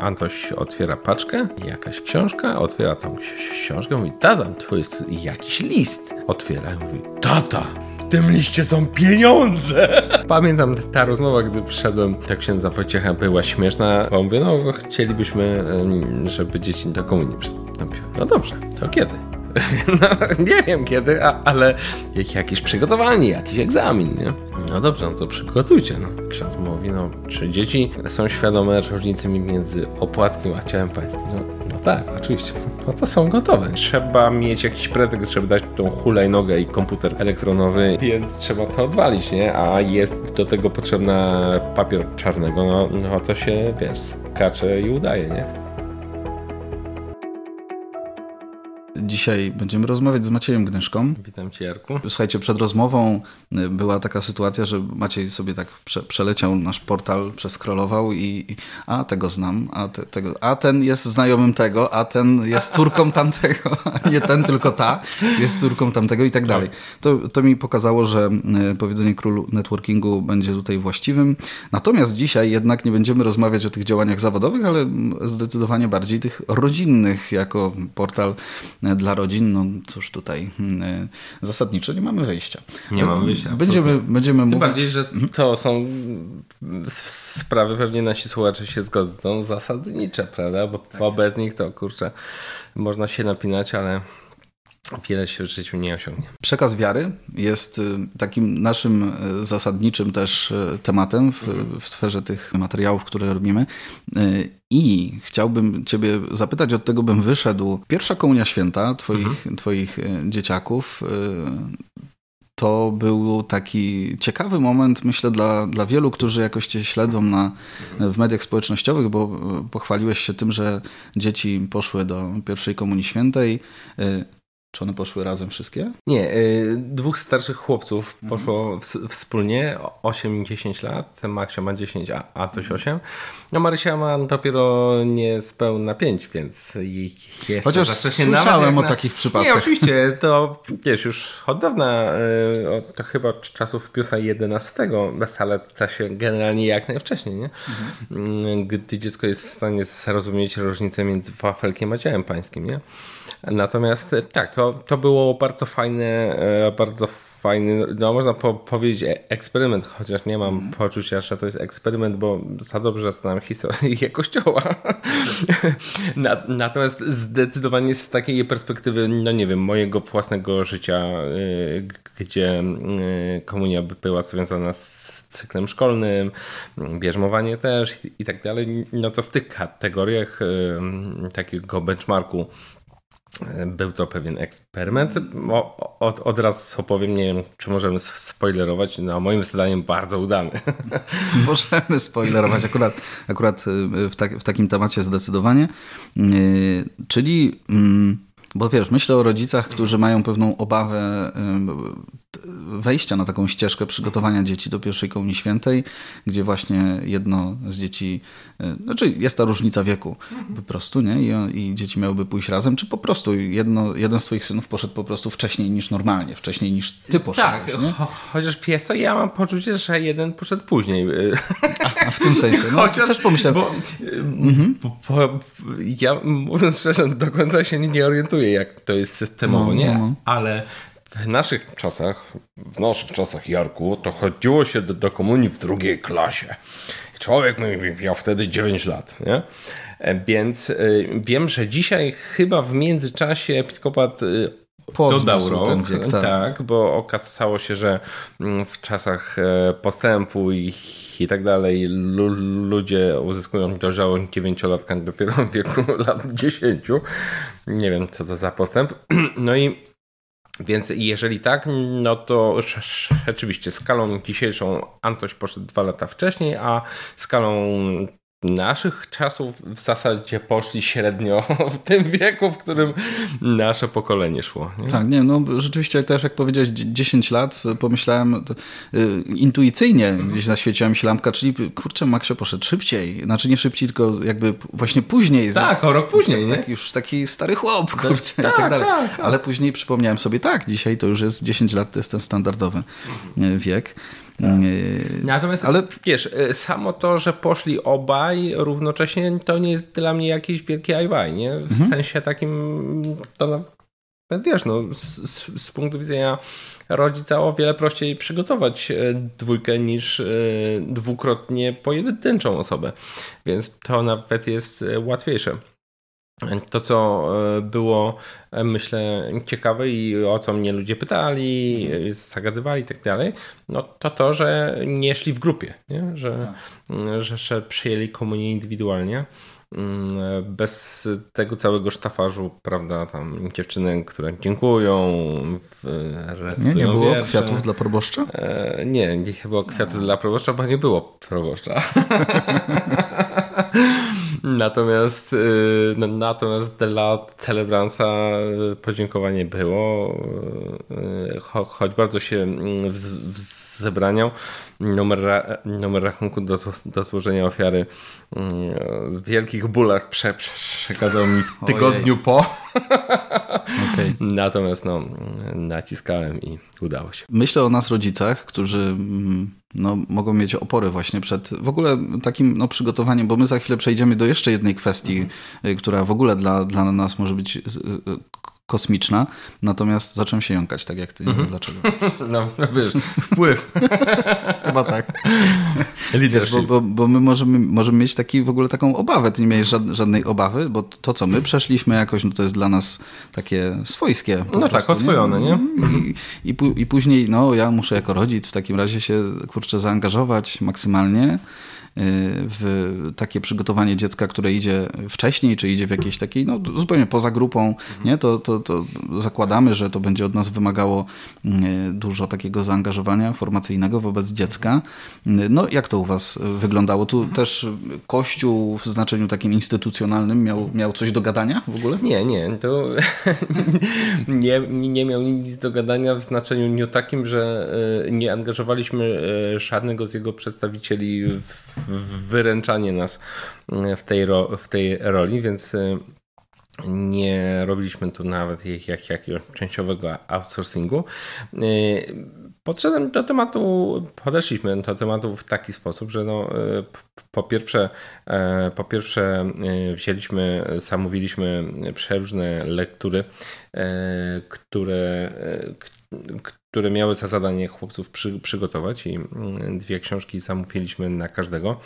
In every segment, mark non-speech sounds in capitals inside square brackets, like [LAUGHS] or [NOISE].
Antoś otwiera paczkę, jakaś książka, otwiera tą książkę, mówi, tata, tu jest jakiś list. Otwiera i mówi, tata, w tym liście są pieniądze. [LAUGHS] Pamiętam ta rozmowa, gdy przyszedłem do księdza Wojciecha, była śmieszna, bo mówię, no chcielibyśmy, żeby dzieci do komunii przystąpiły. No dobrze, to kiedy? [LAUGHS] No, nie wiem kiedy, a, ale jakieś przygotowanie, jakiś egzamin, nie? No dobrze, no to przygotujcie. No. Ksiądz mówi, no czy dzieci są świadome różnicy między opłatkiem a ciałem pańskim? No, no tak, oczywiście. No to są gotowe. Trzeba mieć jakiś pretekst, żeby dać tą hulajnogę i komputer elektronowy, więc trzeba to odwalić, nie? A jest do tego potrzebna papier czarnego, no, no to się, wiesz, skacze i udaje, nie? Dzisiaj będziemy rozmawiać z Maciejem Gnyszką. Witam Cię, Jarku. Słuchajcie, przed rozmową y, była taka sytuacja, że Maciej sobie tak prze, przeleciał nasz portal, przeskrolował i, i a tego znam, a, te, tego, a ten jest znajomym tego, a ten jest córką [LAUGHS] tamtego, a nie ten, tylko ta jest córką tamtego i tak dalej. To, to mi pokazało, że y, powiedzenie królu networkingu będzie tutaj właściwym. Natomiast dzisiaj jednak nie będziemy rozmawiać o tych działaniach zawodowych, ale zdecydowanie bardziej tych rodzinnych, jako portal dla rodzin, no cóż tutaj hmm, zasadniczo nie mamy wyjścia. Nie mamy wyjścia. Będziemy, będziemy Tym mówić... bardziej, że to są sprawy, pewnie nasi słuchacze się zgodzą, zasadnicze, prawda? Bo, tak. bo bez nich to kurczę, można się napinać, ale wiele się w życiu nie osiągnie. Przekaz wiary jest y, takim naszym y, zasadniczym też y, tematem w, mhm. w, sferze tych materiałów, które robimy. I chciałbym Ciebie zapytać, od tego bym wyszedł. Pierwsza komunia święta Twoich, mhm. twoich dzieciaków to był taki ciekawy moment, myślę, dla, dla wielu, którzy jakoś Cię śledzą na, w mediach społecznościowych, bo pochwaliłeś się tym, że dzieci poszły do pierwszej komunii świętej. Czy one poszły razem wszystkie? Nie, y, dwóch starszych chłopców mhm. poszło wspólnie, 8 i 10 lat. Ten Maksio ma 10, a, a Toś 8. Mhm. No Marysia ma dopiero niespełna 5, więc jeszcze Chociaż słyszałem na... o takich przypadkach. Nie, oczywiście, to wiesz, już od dawna, y, to chyba od czasów Piusa XI, to się generalnie jak najwcześniej, nie? Mhm. Gdy dziecko jest w stanie zrozumieć różnicę między wafelkiem a ciałem pańskim, nie? Natomiast tak, to, to było bardzo fajne, e, bardzo fajny, no można po, powiedzieć e, eksperyment, chociaż nie mam mm. poczucia, że to jest eksperyment, bo za dobrze znam historię [LAUGHS] kościoła. [LAUGHS] Natomiast zdecydowanie z takiej perspektywy, no nie wiem, mojego własnego życia, e, gdzie komunia była związana z cyklem szkolnym, bierzmowanie też i tak dalej, no to w tych kategoriach takiego benchmarku był to pewien eksperyment. O, od, od razu opowiem, nie wiem, czy możemy spoilerować, no moim zdaniem bardzo udany. [LAUGHS] Możemy spoilerować akurat, akurat y, w, tak, w takim temacie zdecydowanie. Y, czyli, mm, bo wiesz, myślę o rodzicach, którzy mają pewną obawę y, wejścia na taką ścieżkę przygotowania dzieci do pierwszej komunii świętej, gdzie właśnie jedno z dzieci, e, znaczy jest ta różnica wieku po prostu, nie? I, I, dzieci miałyby pójść razem, czy po prostu jedno, jeden z twoich synów poszedł po prostu wcześniej niż normalnie, wcześniej niż ty poszedłeś, Tak, nie? chociaż co, ja mam poczucie, że jeden poszedł później. A, a w tym sensie, no chociaż, też pomyślałem. Bo, mhm. bo, bo, ja mówiąc szczerze, do końca się nie orientuję, jak to jest systemowo, no, nie? No, no. Ale w naszych czasach, w naszych czasach, Jarku, to chodziło się do, do komunii w drugiej klasie. Człowiek miał wtedy 9 lat, nie? E, więc y, wiem, że dzisiaj chyba w międzyczasie episkopat y, dodał rok, ten wiek, tak. tak, bo okazało się, że mm, w czasach e, postępu i, i tak dalej ludzie uzyskują dojrzałość dziewięciolatka dopiero w wieku [LAUGHS] lat 10. Nie wiem, co to za postęp. [CLEARS THROAT] No i więc jeżeli tak, no to rzeczywiście skalą dzisiejszą Antoś poszedł dwa lata wcześniej, a skalą naszych czasów w zasadzie poszli średnio [LAUGHS] w tym wieku, w którym nasze pokolenie szło. Nie? Tak, nie, no rzeczywiście też jak powiedziałeś 10 lat, pomyślałem to, y, intuicyjnie mhm. gdzieś zaświeciła mi się lampka, czyli kurczę, Maksio poszedł szybciej, znaczy nie szybciej, tylko jakby właśnie później. Tak, o rok później, tak, tak, już taki stary chłop, tak, kurczę, tak, i tak dalej. Tak, tak. Ale później przypomniałem sobie, tak, dzisiaj to już jest 10 lat, to jest ten standardowy mhm. wiek. Natomiast, ale wiesz, samo to, że poszli obaj równocześnie, to nie jest dla mnie jakieś wielkie ajwaj, nie? W mhm. sensie takim, to wiesz, no, z, z punktu widzenia rodzica o wiele prościej przygotować e, dwójkę niż e, dwukrotnie pojedynczą osobę. Więc to nawet jest e, łatwiejsze. To, co było, myślę, ciekawe i o co mnie ludzie pytali, zagadywali i tak dalej, no to to, że nie szli w grupie, nie? Że, tak. że, że przyjęli komunię indywidualnie. Mm, bez tego całego sztafarzu, prawda, tam dziewczyny, które dziękują, Nie, nie było wiersze. kwiatów dla proboszcza? E, nie, nie było kwiatów dla proboszcza, bo nie było proboszcza. [LAUGHS] Natomiast, y, natomiast dla Celebransa podziękowanie było, y, choć bardzo się mm, zebraniał. Numer, numer rachunku do, do złożenia ofiary w wielkich bólach prze, przekazał mi w tygodniu Ojej. po. [LAUGHS] Okay. Natomiast no, naciskałem i udało się. Myślę o nas rodzicach, którzy mm, no, mogą mieć opory właśnie przed w ogóle takim no, przygotowaniem, bo my za chwilę przejdziemy do jeszcze jednej kwestii, mhm. która w ogóle dla, dla nas może być kosmiczna, natomiast zacząłem się jąkać, tak jak ty, nie wiem mhm. dlaczego. [LAUGHS] No, wiesz, [LAUGHS] wpływ. [LAUGHS] Chyba tak. Leadership. Bo, bo, bo, my możemy, możemy mieć taki, w ogóle taką obawę, ty nie miałeś żadnej obawy, bo to, co my przeszliśmy jakoś, no to jest dla nas takie swojskie. No tak, prostu, tak, oswojone, nie? nie? I, i, I później, no ja muszę jako rodzic w takim razie się, kurczę, zaangażować maksymalnie, w takie przygotowanie dziecka, które idzie wcześniej, czy idzie w jakiejś takiej, no zupełnie poza grupą, nie? To, to, to zakładamy, że to będzie od nas wymagało mm, dużo takiego zaangażowania formacyjnego wobec dziecka. No jak to u was wyglądało? Tu też Kościół w znaczeniu takim instytucjonalnym miał, miał coś do gadania w ogóle? Nie, nie. To [LAUGHS] nie, nie miał nic do gadania w znaczeniu nie takim, że nie angażowaliśmy żadnego z jego przedstawicieli w wyręczanie nas w tej, ro, w tej roli, więc y, nie robiliśmy tu nawet jak, jakiegoś częściowego outsourcingu. Y, podszedłem do tematu, podeszliśmy do tematu w taki sposób, że no, po pierwsze, po pierwsze wzięliśmy, zamówiliśmy przeróżne lektury, które, które miały za zadanie chłopców przy, przygotować i mm, dwie książki zamówiliśmy na każdego.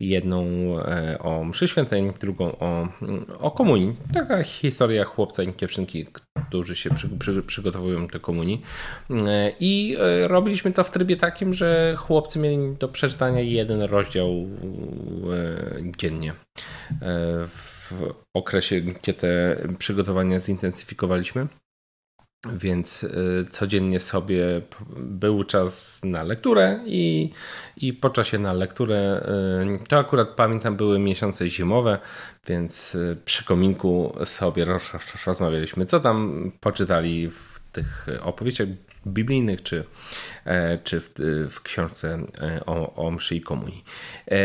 Jedną e, o mszy świętej, drugą o, mm, o komunii. Taka historia chłopca i dziewczynki, którzy się przy, przy, przygotowują do komunii. E, I e, robiliśmy to w trybie takim, że chłopcy mieli do przeczytania jeden rozdział dziennie. W okresie, gdzie te przygotowania zintensyfikowaliśmy. Więc y, codziennie sobie był czas na lekturę i, i po czasie na lekturę, y, to akurat pamiętam były miesiące zimowe, więc y, przy kominku sobie rozmawialiśmy, co tam poczytali w tych opowieściach biblijnych, czy, e, czy w, w książce e, o, o mszy i komunii. E,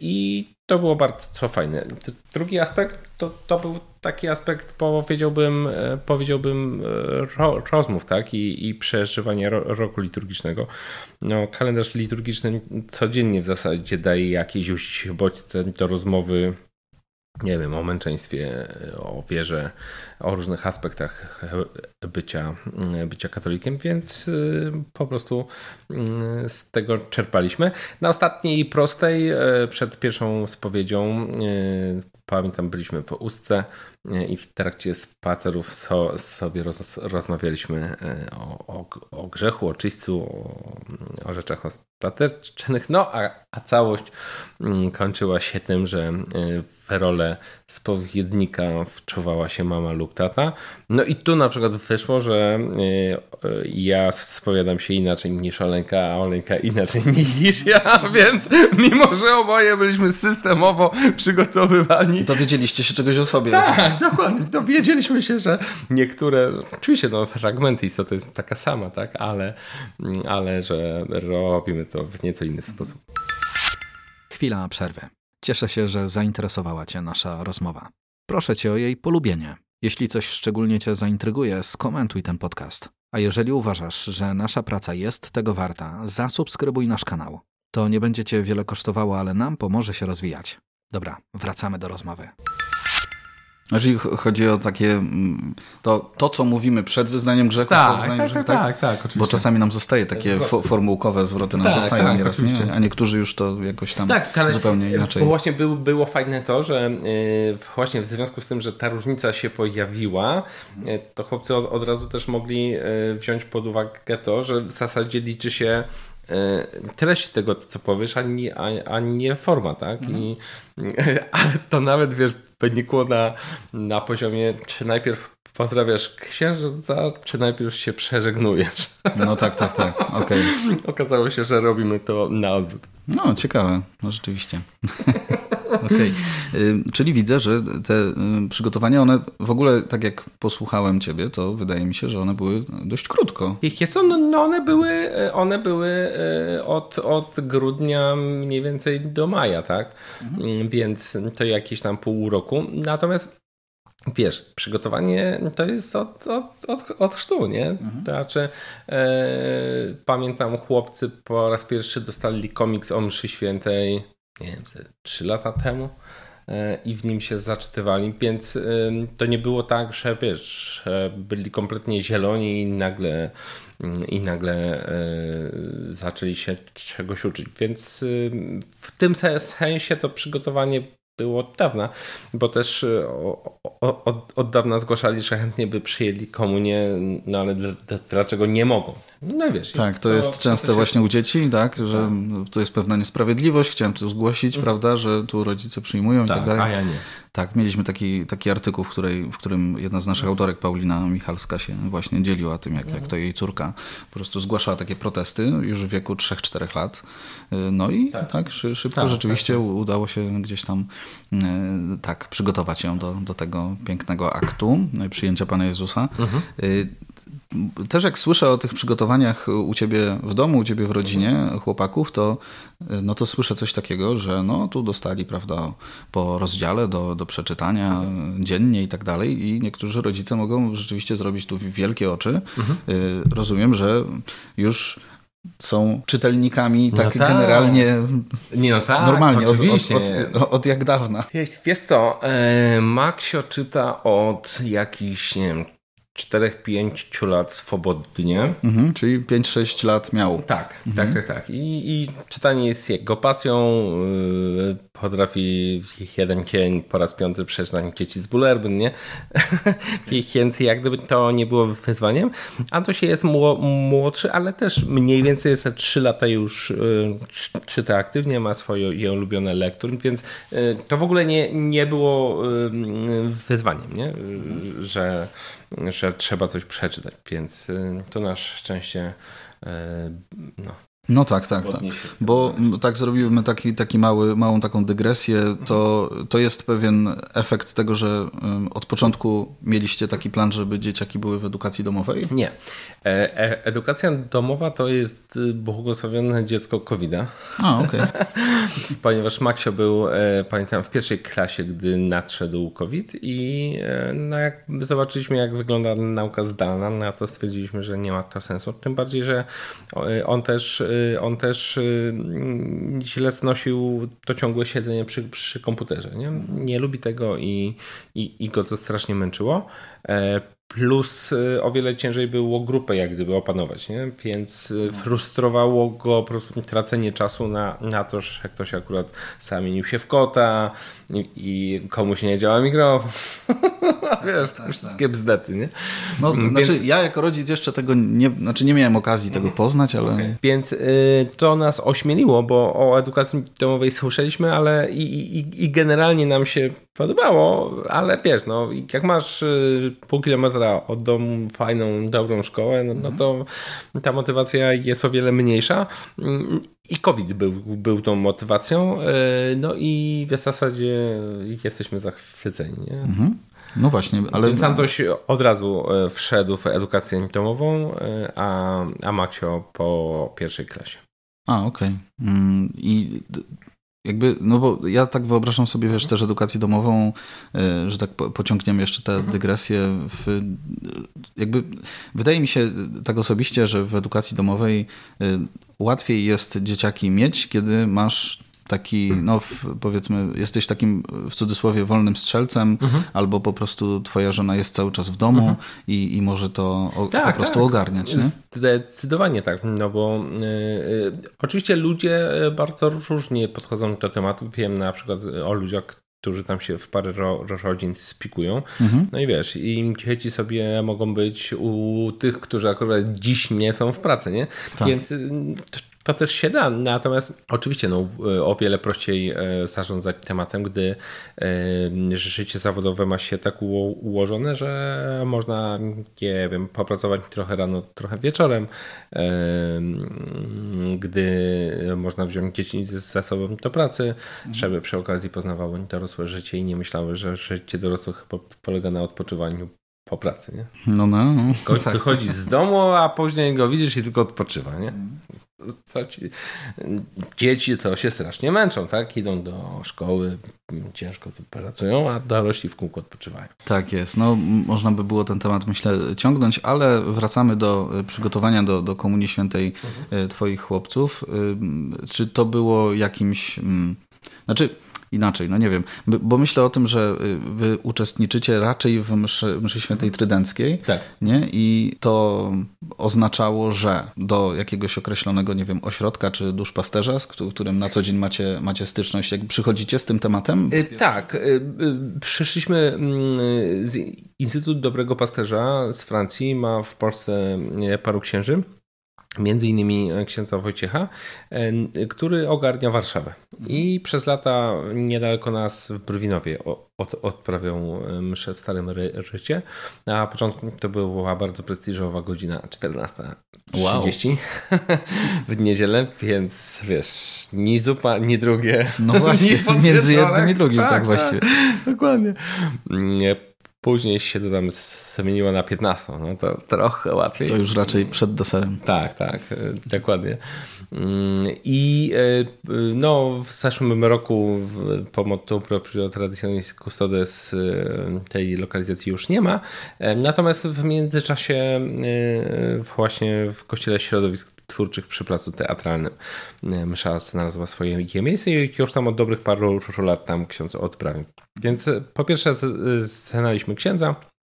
I to było bardzo fajne. Drugi aspekt to, to był taki aspekt, powiedziałbym, powiedziałbym rozmów tak? I, i przeżywania roku liturgicznego. No, kalendarz liturgiczny codziennie w zasadzie daje jakieś bodźce do rozmowy nie wiem, o męczeństwie, o wierze, o różnych aspektach bycia, bycia katolikiem, więc y, po prostu y, z tego czerpaliśmy. Na ostatniej prostej, y, przed pierwszą spowiedzią, pamiętam, byliśmy w Ustce i w trakcie spacerów so, sobie roz, rozmawialiśmy o, o, o, grzechu, o czyśćcu, o, o rzeczach ostatecznych, no a, a całość kończyła się tym, że w rolę spowiednika wczuwała się mama lub tata. No i tu na przykład wyszło, że e, ja spowiadam się inaczej niż Olenka, a Olenka inaczej [LAUGHS] niż ja, więc mimo, że oboje byliśmy systemowo przygotowywani. Dowiedzieliście się czegoś o sobie. Tak, dokładnie. Dowiedzieliśmy się, że niektóre, oczywiście no, fragmenty istoty jest taka sama, tak, ale, ale że robimy to w nieco inny sposób. Chwila przerwy. Cieszę się, że zainteresowała Cię nasza rozmowa. Proszę Cię o jej polubienie. Jeśli coś szczególnie Cię zaintryguje, skomentuj ten podcast. A jeżeli uważasz, że nasza praca jest tego warta, zasubskrybuj nasz kanał. To nie będzie cię wiele kosztowało, ale nam pomoże się rozwijać. Dobra, wracamy do rozmowy. Jeżeli chodzi o takie, mm, to, to co mówimy przed wyznaniem grzechu, tak, po wyznaniu tak, grzechu, tak, tak, tak, oczywiście. Bo czasami nam zostaje takie fo formułkowe zwroty nam tak, zostają tak, nieraz, nie? a niektórzy już to jakoś tam tak, ale zupełnie inaczej. Bo właśnie był, było fajne to, że yy, właśnie w związku z tym, że ta różnica się pojawiła, yy, to chłopcy od, od, razu też mogli yy, wziąć pod uwagę to, że w zasadzie liczy się treść tego, co powiesz, a nie, a, a nie forma, tak? Mhm. I, [LAUGHS] ale to nawet, wiesz, wynikło na, na poziomie, czy najpierw pozdrawiasz księżyca, czy najpierw się przeżegnujesz? No tak, tak, tak. Okay. Okazało się, że robimy to na odwrót. No, ciekawe, no rzeczywiście. [LAUGHS] Okej, okay. czyli widzę, że te przygotowania, one w ogóle, tak jak posłuchałem ciebie, to wydaje mi się, że one były dość krótko. Ich co? No, no one były, one były e, od, od grudnia mniej więcej do maja, tak? Mhm. Więc to jakieś tam pół roku. Natomiast Wiesz, przygotowanie to jest od, od, od, od chrztu, nie? Mhm. To znaczy, e, pamiętam, chłopcy po raz pierwszy dostali komiks o mszy świętej, nie wiem, trzy lata temu e, i w nim się zaczytywali, więc to nie było tak, że wiesz, byli kompletnie zieloni i nagle i nagle e, zaczęli się czegoś uczyć. Więc w tym sensie to przygotowanie było od dawna, bo też e, od, od dawna zgłaszali, że chętnie by przyjęli komunię, no ale dlaczego nie mogą? No wiesz. Tak, to, to jest częste to właśnie u dzieci, tak, że tak. tu jest pewna niesprawiedliwość, chciałem to zgłosić, mm. prawda, że tu rodzice przyjmują tak, i tak dalej. a ja nie. Tak, mieliśmy taki, taki artykuł, w, której, w którym jedna z naszych mm. autorek, Paulina Michalska, się właśnie dzieliła tym, jak, jak to jej córka po prostu zgłaszała takie protesty już w wieku 3-4 lat. Y, no i tak, tak szybko tak, rzeczywiście tak, tak. udało się gdzieś tam y, tak przygotować ją do, do tego pięknego aktu y, przyjęcia Pana Jezusa. Mhm też jak słyszę o tych przygotowaniach u ciebie w domu, u ciebie w rodzinie chłopaków, to, no to słyszę coś takiego, że no tu dostali, prawda, po rozdziale do, do przeczytania dziennie i tak dalej i niektórzy rodzice mogą rzeczywiście zrobić tu wielkie oczy. Mhm. Y, rozumiem, że już są czytelnikami tak, no tak. generalnie nie, no tak, normalnie, oczywiście. Od, od, od, od, jak dawna. Wiesz, co, e, Maxio czyta od jakichś, nie wiem, 4-5 lat swobodnie. Mhm, czyli 5-6 lat miał. Tak, mhm. tak, tak, tak. I, I, czytanie jest jego pasją. Potrafi jeden dzień po raz piąty przeczytać dzieci z Bullerbyn, nie? [LAUGHS] Więc jak gdyby to nie było wyzwaniem. się jest młodszy, ale też mniej więcej jest 3 lata już yy, czyta aktywnie, ma swoje ulubione lektury, więc yy, to w ogóle nie, nie było yy, wyzwaniem, nie? Że że trzeba coś przeczytać, więc y, to na szczęście y, no, no tak, tak, tak. Bo tak zrobimy taki, taki mały, małą taką dygresję, to, to jest pewien efekt tego, że od początku mieliście taki plan, żeby dzieciaki były w edukacji domowej? Nie. E, e edukacja domowa to jest y, błogosławione dziecko COVID-a. A, okej. Okay. [LAUGHS] Ponieważ Maksio był, e, pamiętam, w pierwszej klasie, gdy nadszedł COVID i no jak zobaczyliśmy, jak wygląda nauka zdalna, no to stwierdziliśmy, że nie ma to sensu. Tym bardziej, że on też on też y, źle znosił to ciągłe siedzenie przy, przy komputerze. Nie? nie lubi tego i, i, i go to strasznie męczyło. Plus y, o wiele ciężej było grupę jak gdyby opanować, nie? więc y, frustrowało go po prostu tracenie czasu na, na to, że ktoś akurat zamienił się w kota i, i komuś nie działa mikrofon. [LAUGHS] Wiesz, tak, wszystkie tak. bzdety, nie? No, więc... znaczy ja jako rodzic jeszcze tego nie, znaczy nie miałem okazji tego poznać, ale... Okay. Więc y, to nas ośmieliło, bo o edukacji domowej słyszeliśmy, ale i, i, i generalnie nam się podobało, ale wiesz, no jak masz y, pół kilometra od domu fajną, dobrą szkołę, no, no to ta motywacja jest o wiele mniejsza. I COVID był, był tą motywacją, y, no i w zasadzie jesteśmy zachwyceni. Nie? Mhm. No właśnie, ale... Więc Antoś od razu y, wszedł w edukację domową, a, a Maksio po pierwszej klasie. A, okej. Okay. Mm, I jakby, no bo ja tak wyobrażam sobie, wiesz, też edukację domową, e, że tak pociągniemy jeszcze tę mhm. dygresję. W, jakby wydaje mi się tak osobiście, że w edukacji domowej e, łatwiej jest dzieciaki mieć, kiedy masz taki, no powiedzmy, jesteś takim w cudzysłowie wolnym strzelcem, mhm. albo po prostu twoja żona jest cały czas w domu mhm. i, i może to o, tak, po prostu tak. ogarniać. Nie? Zdecydowanie tak, no bo y, y, oczywiście ludzie bardzo różnie podchodzą do tematu. Wiem na przykład o ludziach, którzy tam się w parę ro, rodzin spikują. Mhm. No i wiesz, i dzieci sobie mogą być u tych, którzy akurat dziś nie są w pracy, nie? Tak. Więc y, to też się da. Natomiast oczywiście no, o wiele prościej e, zarządzać tematem, gdy e, życie zawodowe ma się tak ułożone, że można, nie wiem, popracować trochę rano, trochę wieczorem, e, gdy można wziąć dzieci ze sobą do pracy, mhm. żeby przy okazji poznawały dorosłe życie i nie myślały, że życie dorosłych polega na odpoczywaniu po pracy, nie? No, no. Gość [LAUGHS] tak. wychodzi z domu, a później go widzisz i tylko odpoczywa, nie? Co ci... Dzieci to się strasznie męczą, tak? Idą do szkoły, ciężko tu pracują, a dorośli w kółku odpoczywają. Tak jest. No, można by było ten temat, myślę, ciągnąć, ale wracamy do e, przygotowania do, do Komunii Świętej mhm. twoich chłopców. Czy to było jakimś... Mm, znaczy inaczej, no nie wiem, bo myślę o tym, że y, wy uczestniczycie raczej w mszy, mszy świętej trydenckiej, tak. nie? I to oznaczało, że do jakiegoś określonego, nie wiem, ośrodka czy duszpasterza, z którym na co dzień macie, macie styczność, jak przychodzicie z tym tematem? Y, tak. Y, przyszliśmy mm, z Instytut Dobrego Pasterza z Francji, ma w Polsce paru księży między innymi księdza Wojciecha, e, który ogarnia Warszawę. I przez lata niedaleko nas w Brwinowie od, odprawią e, mszę w Starym Rycie. Na początku to była bardzo prestiżowa godzina 14.30 wow. [LAUGHS] w niedzielę, więc wiesz, ni zupa, ni drugie. No [LAUGHS] właśnie, między jednym i drugim, tak, tak właściwie. Dokładnie. Później się to tam zmieniło na 15, no to trochę łatwiej. To już raczej przed deserem. Tak, tak, dokładnie. Mm, I e, no, w zeszłym roku po motto proprio custodes e, tej lokalizacji już nie ma. Natomiast w międzyczasie właśnie w Kościele Środowisk Twórczych przy Placu Teatralnym msza znalazła swoje miejsce i już tam od dobrych paru lat tam ksiądz odprawił. Więc po pierwsze znaliśmy księdza, E,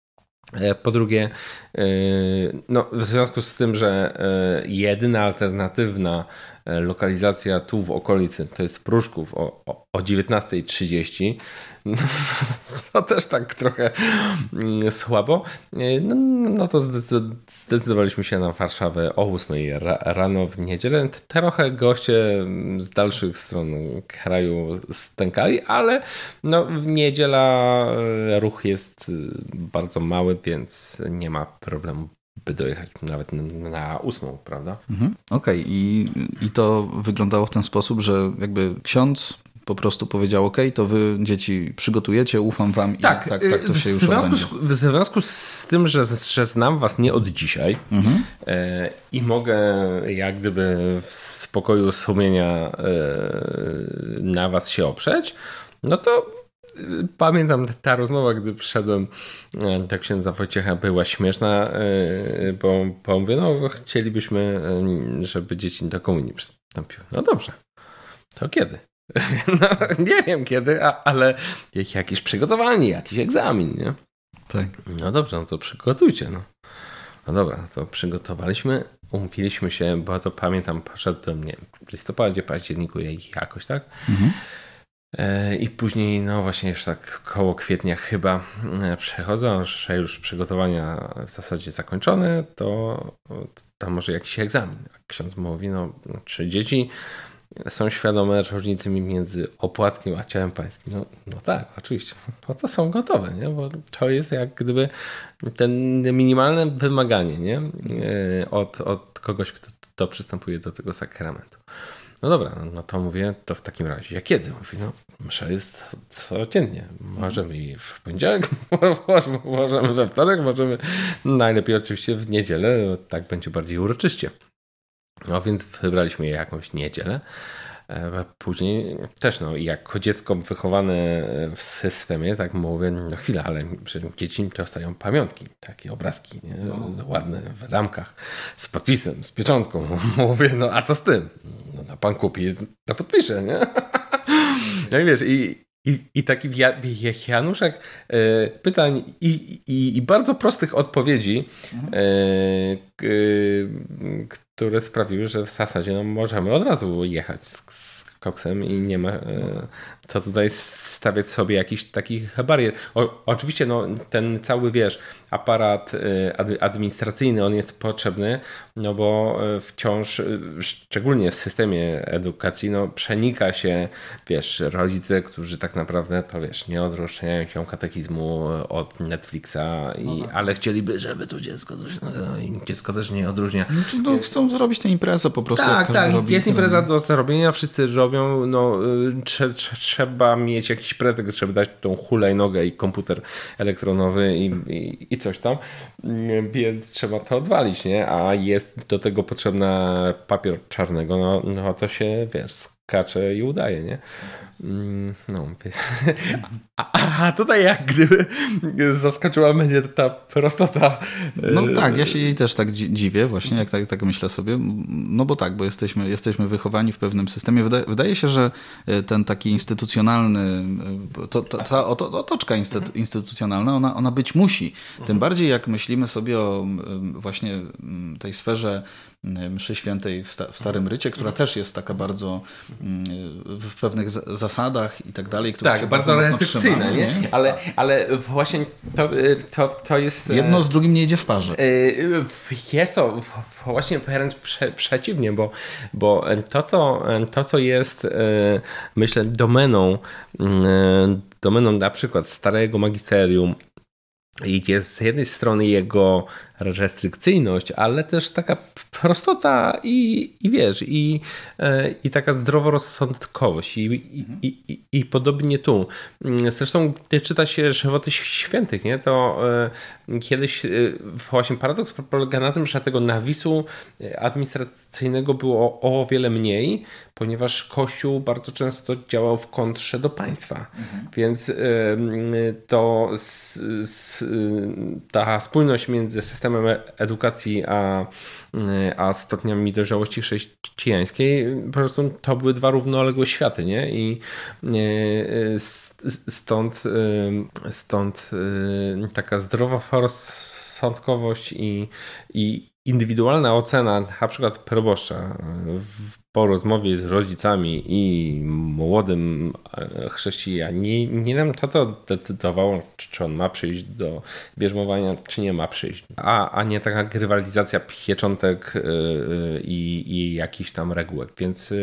po drugie, e, no, w związku z tym, że e, jedyna alternatywna lokalizacja tu w okolicy to jest Pruszków o, o, o 19.30, no, [LAUGHS] to też tak trochę mm, słabo, no, no to zdecydowaliśmy się na Warszawę o 8 rano w niedzielę. Trochę goście z dalszych stron kraju stękali, ale no, w niedziela ruch jest bardzo mały, więc nie ma problemu dojechać nawet na ósmą, prawda? Mhm. Okej, okay. I, i to wyglądało w ten sposób, że jakby ksiądz po prostu powiedział, ok, to wy dzieci przygotujecie, ufam wam i tak, tak, tak to się już odbędzie. W związku z tym, że, że znam was nie od dzisiaj mhm. e, i mogę jak gdyby w spokoju sumienia e, na was się oprzeć, no to Pamiętam ta rozmowa, gdy przyszedłem e, do księdza Wojciecha, była śmieszna, e, bo, bo mówię, no chcielibyśmy, e, żeby dzieci do komunii przystąpiły. No dobrze, to kiedy? [LAUGHS] No, nie wiem kiedy, ale jakieś przygotowanie, jakiś egzamin, nie? Tak. No dobrze, no to przygotujcie, no. No dobra, to przygotowaliśmy, umówiliśmy się, bo to pamiętam, poszedłem, nie wiem, w listopadzie, październiku jakoś, tak? Mhm. E, I później, no właśnie już tak koło kwietnia chyba e, przechodzą, że już przygotowania w zasadzie zakończone, to tam może jakiś egzamin. Ksiądz mówi, no czy dzieci są świadome różnicy między opłatkiem a ciałem pańskim. No, no tak, oczywiście. No to są gotowe, nie? bo to jest jak gdyby ten minimalne wymaganie nie? E, od, od kogoś, kto, kto przystępuje do tego sakramentu. No dobra, no to mówię, to w takim razie, ja kiedy? Mówi, no msza jest codziennie. Możemy i w poniedziałek, [LAUGHS] możemy we wtorek, możemy najlepiej oczywiście w niedzielę, tak będzie bardziej uroczyście. No więc wybraliśmy jakąś niedzielę. Później też, no, jako dziecko wychowane w systemie, tak mówię, no chwila, ale dzieci dostają pamiątki, takie obrazki? No. ładne w ramkach, z podpisem, z pieczątką. [LAUGHS] Mówię, no a co z tym? No, no pan kupi, to podpiszę, nie? [LAUGHS] Jak wiesz, i, i, I taki Januszek e, pytań i, i, i, bardzo prostych odpowiedzi, mhm. e, które sprawiły, że w zasadzie no, możemy od razu jechać z, z koksem i nie ma co tutaj stawiać sobie jakichś takich barier. O, oczywiście no, ten cały, wiesz, aparat y, administracyjny, on jest potrzebny, no bo y, wciąż, y, szczególnie w systemie edukacji, no przenika się, wiesz, rodzice, którzy tak naprawdę to, wiesz, nie odróżniają się katechizmu od Netflixa, i, no tak. ale chcieliby, żeby to dziecko coś, no, dziecko też nie odróżnia. Znaczy, no, chcą zrobić tę imprezę po prostu. Tak, tak, jest impreza do zrobienia, wszyscy robią, no, trzeba trzeba mieć jakiś pretekst, żeby dać tą hulajnogę i komputer elektronowy i, i, i coś tam, więc trzeba to odwalić, nie? A jest do tego potrzebna papier czarnego, no, no to się, wiesz, skacze i udaje, nie? Mm, no. A, a tutaj jak gdyby zaskoczyła mnie ta prostota. No tak, ja się jej też tak dziwię właśnie, jak tak, tak myślę sobie. No bo tak, bo jesteśmy, jesteśmy wychowani w pewnym systemie. Wydaje, wydaje się, że e, ten taki instytucjonalny, e, to, to, ta otoczka instytucjonalna, ona, ona być musi. Tym bardziej jak myślimy sobie o właśnie tej sferze mszy świętej w, Starym Rycie, która też jest taka bardzo w pewnych zasadach i tak dalej, tak, się bardzo, bardzo restrykcyjne, nie? nie? Ale, ale właśnie to, to, to jest... E, Jedno z drugim nie idzie w parze. E, jest to właśnie wręcz prze, przeciwnie, bo, bo to, co, to, co jest myślę domeną domeną na przykład starego magisterium i jest z jednej strony jego restrykcyjność, ale też taka prostota i, i wiesz, i, e, i taka zdroworozsądkowość. I, i, i, I podobnie tu. Zresztą, gdy czyta się żywoty świętych, nie, to e, kiedyś e, właśnie paradoks polega na tym, że tego nawisu administracyjnego było o, o wiele mniej, ponieważ Kościół bardzo często działał w kontrze do państwa. Mhm. Więc to ta spójność między systemem edukacji a, a stopniami dojrzałości chrześcijańskiej, po prostu to były dwa równoległe światy, nie? I stąd, stąd taka zdrowa rozsądkowość i, i indywidualna ocena na przykład proboszcza po rozmowie z rodzicami i młodym e, chrześcijaninem, to to decydowało, czy on ma przyjść do bierzmowania, czy nie ma przyjść. A, a nie taka grywalizacja pieczątek e, e, i, i jakichś tam regułek. Więc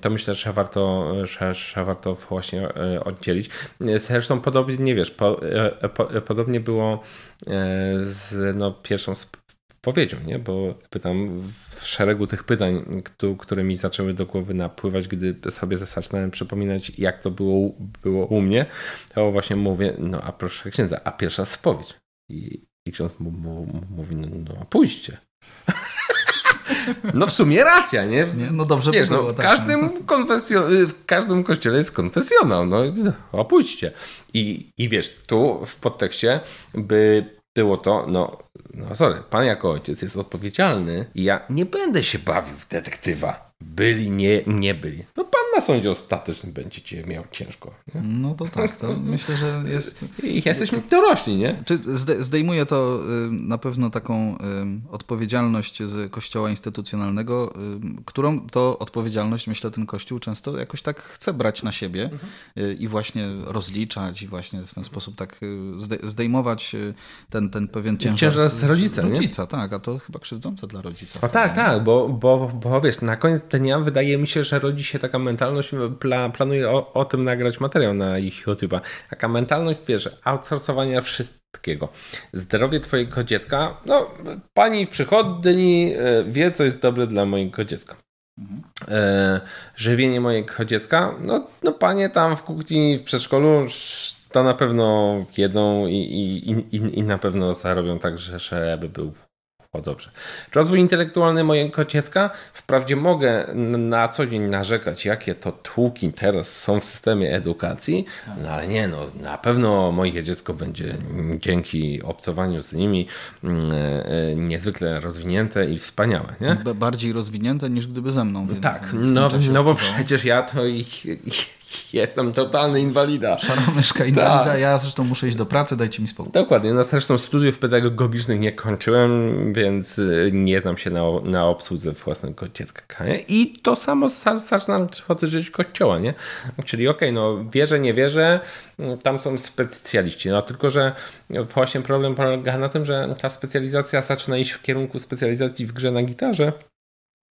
to myślę, że warto, że, że warto właśnie oddzielić. Zresztą podobnie, nie wiesz, po, po, podobnie było z no, pierwszą powiedział, nie? Bo pytam w szeregu tych pytań, które mi zaczęły do głowy napływać, gdy sobie zaczynałem przypominać, jak to było, było u mnie, to właśnie mówię, no a proszę księdza, a pierwsza spowiedź. I, i ksiądz mówi, no, no pójdźcie. [LAUGHS] No w sumie racja, nie? nie no dobrze Wiesz, no, w, tak. każdym konfesjon- w każdym kościele jest konfesjonał, no opójdźcie. I, I wiesz, tu w podtekście by było to, no, no sorry, pan jako ojciec jest odpowiedzialny i ja nie będę się bawił w detektywa. Byli, nie, nie byli. No pan na sądzie ostatecznym będziecie miał ciężko. Nie? No to tak, to [LAUGHS] myślę, że jest... I jesteśmy dorośli, nie? Czy zdejmuje to y, na pewno taką y, odpowiedzialność z kościoła instytucjonalnego, y, którą to odpowiedzialność, myślę, ten kościół często jakoś tak chce brać na siebie mhm. i właśnie rozliczać i właśnie w ten sposób tak zdejmować ten, ten pewien ciężar, ciężar z, rodzica, z rodzica, nie? tak, a to chyba krzywdzące dla rodzica. O, tak, tak, bo, bo, bo wiesz, na koniec dnia wydaje mi się, że rodzi się taka mentalność, pla, planuję o, o tym nagrać materiał na ich YouTube'a, taka mentalność, wiesz, outsourcowania wszystkiego. Zdrowie twojego dziecka, no pani w przychodni e, wie, co jest dobre dla mojego dziecka. Mhm. E, żywienie mojego dziecka, no, no panie tam w kuchni, w przedszkolu to na pewno jedzą i, i, i, i na pewno zarobią tak, że, żeby był o dobrze. Rozwój intelektualny mojego dziecka, wprawdzie mogę na co dzień narzekać, jakie to tłuki teraz są w systemie edukacji, no ale nie, no na pewno moje dziecko będzie dzięki obcowaniu z nimi mm, e, niezwykle rozwinięte i wspaniałe. Nie? Bardziej rozwinięte niż gdyby ze mną. Tak, no, no bo przecież ja to ich, ich Jestem totalny inwalida. Szara myszka inwalida, tak. ja zresztą muszę iść do pracy, dajcie mi spokój. Dokładnie, no zresztą studiów pedagogicznych nie kończyłem, więc y, nie znam się na, na obsłudze własnego dziecka. Nie? I to samo zaczynam żyć kościoła, nie? Czyli okej, okay, no wierzę, nie wierzę, tam są specjaliści, no tylko, że właśnie problem polega na tym, że ta specjalizacja zaczyna iść w kierunku specjalizacji w grze na gitarze,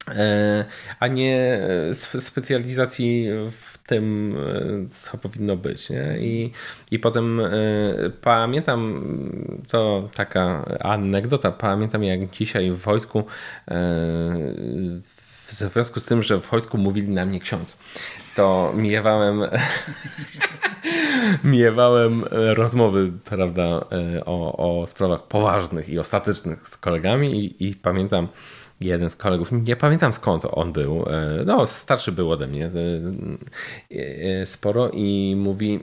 e, a nie specjalizacji w tym, e, co powinno być. Nie? I, I potem y, pamiętam, to taka anegdota, pamiętam jak dzisiaj w wojsku, y, w związku z tym, że w wojsku mówili na mnie ksiądz, to miewałem. [LAUGHS] miewałem rozmowy, prawda, o, o sprawach poważnych i ostatecznych z kolegami i, i pamiętam, jeden z kolegów, nie pamiętam skąd on był, e, no starszy był ode mnie e, e, sporo i mówi,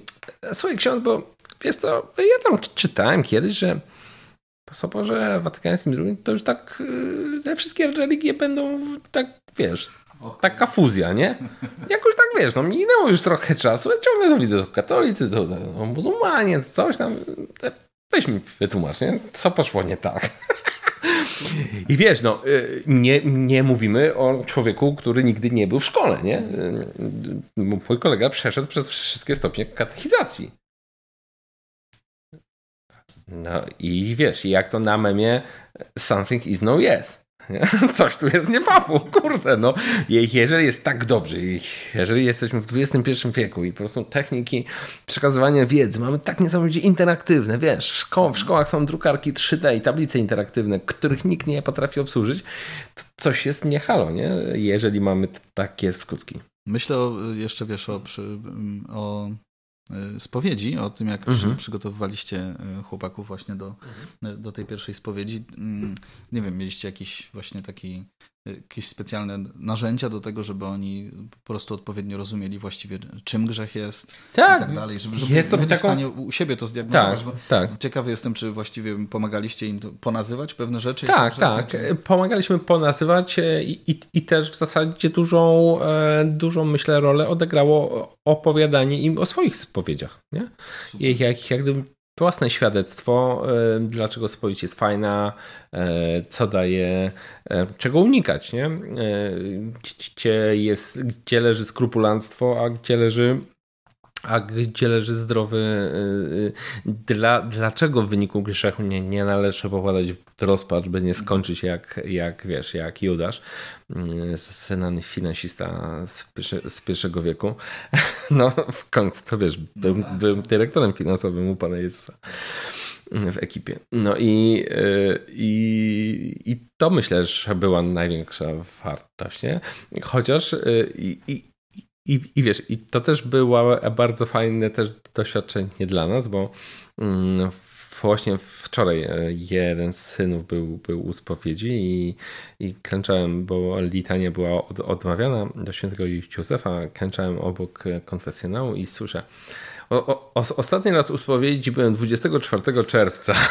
słuchaj ksiądz, bo wiesz co, ja tam czytałem kiedyś, że po Soborze Watykańskim II to już tak te wszystkie religie będą tak, wiesz, taka fuzja, nie? Jakoś tak, wiesz, no minęło już trochę czasu, ja ciągle to widzę, to katolicy, to, to muzułmanie, coś tam, weź mi wytłumacz, nie? Co poszło nie tak? [LAUGHS] I wiesz, no, y, nie, nie mówimy o człowieku, który nigdy nie był w szkole, nie? Y, mój kolega przeszedł przez wszystkie stopnie katechizacji. No i wiesz, jak to na memie something is no yes. [LAUGHS] Coś tu jest nie papu, kurde, no. Jeżeli jest tak dobrze, jeżeli jesteśmy w XXI wieku i po prostu techniki przekazywania wiedzy mamy tak niesamowicie interaktywne, wiesz, w, szko w szkołach są drukarki 3D i tablice interaktywne, których nikt nie potrafi obsłużyć, to coś jest nie halo, nie? Jeżeli mamy takie skutki. Myślę o, jeszcze, wiesz, o, przy, o spowiedzi, o tym jak mhm. przygotowywaliście e, chłopaków właśnie do, mhm. do tej pierwszej spowiedzi. Mm, nie wiem, mieliście jakiś właśnie taki jakieś specjalne narzędzia do tego, żeby oni po prostu odpowiednio rozumieli właściwie czym grzech jest tak, i tak dalej, żeby, żeby jest byli taką... w stanie u siebie to zdiagnozować. Tak, tak. Ciekawy jestem, czy właściwie pomagaliście im ponazywać pewne rzeczy? Tak, tak. Czy... Pomagaliśmy ponazywać e, i, i, i, też w zasadzie dużą, e, dużą, myślę, rolę odegrało opowiadanie im o swoich spowiedziach. Nie? Jak, jak gdyby własne świadectwo, e, dlaczego spowiedź jest fajna, e, co daje, e, czego unikać, nie? Gdzie, jest, gdzie leży skrupulanstwo, a gdzie leży a gdzie leży zdrowy. Dla, dlaczego w wyniku grzechu nie, nie należy popadać w rozpacz, by nie skończyć jak, jak wiesz, jak Judasz, synany finansista z, z pierwszego wieku. [LAUGHS] No, w końcu, to wiesz, był, był dyrektorem finansowym u Pana Jezusa w ekipie. No i, i, i to myślę, że była największa wartość, nie? Chociaż i, i, i, I wiesz, i to też było bardzo fajne też doświadczenie dla nas, bo mm, właśnie wczoraj e, jeden z synów był, był u spowiedzi i, i klęczałem, bo litania była od, odmawiana do świętego Józefa, klęczałem obok konfesjonału i słyszę o, o, ostatni raz u spowiedzi byłem 24 czerwca. [LAUGHS]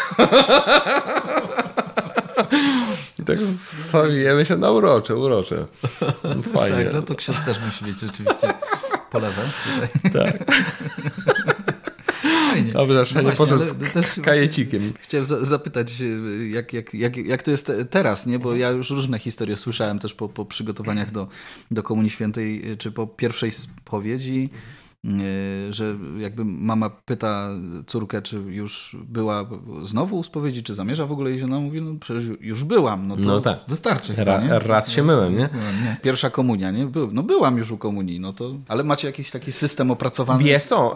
tak stawiamy się na urocze, urocze. [LAUGHS] Fajnie. tak, no to ksiądz też musi mieć rzeczywiście po lewej. [LAUGHS] Tak. Fajnie. Dobrze, no z kajecikiem. Chciałem zapytać, jak, jak, jak, jak to jest teraz, nie? bo ja już różne historie słyszałem też po, po przygotowaniach do, do Komunii Świętej, czy po pierwszej spowiedzi. E, że jakby mama pyta córkę, czy już była znowu u spowiedzi, czy zamierza w ogóle iść, ona mówi, no przecież już byłam, no to no tak. wystarczy chyba, nie? Raz się myłem, nie? Pierwsza komunia, nie? No byłam już u komunii, no to... Ale macie jakiś taki system opracowany? Wiesz co,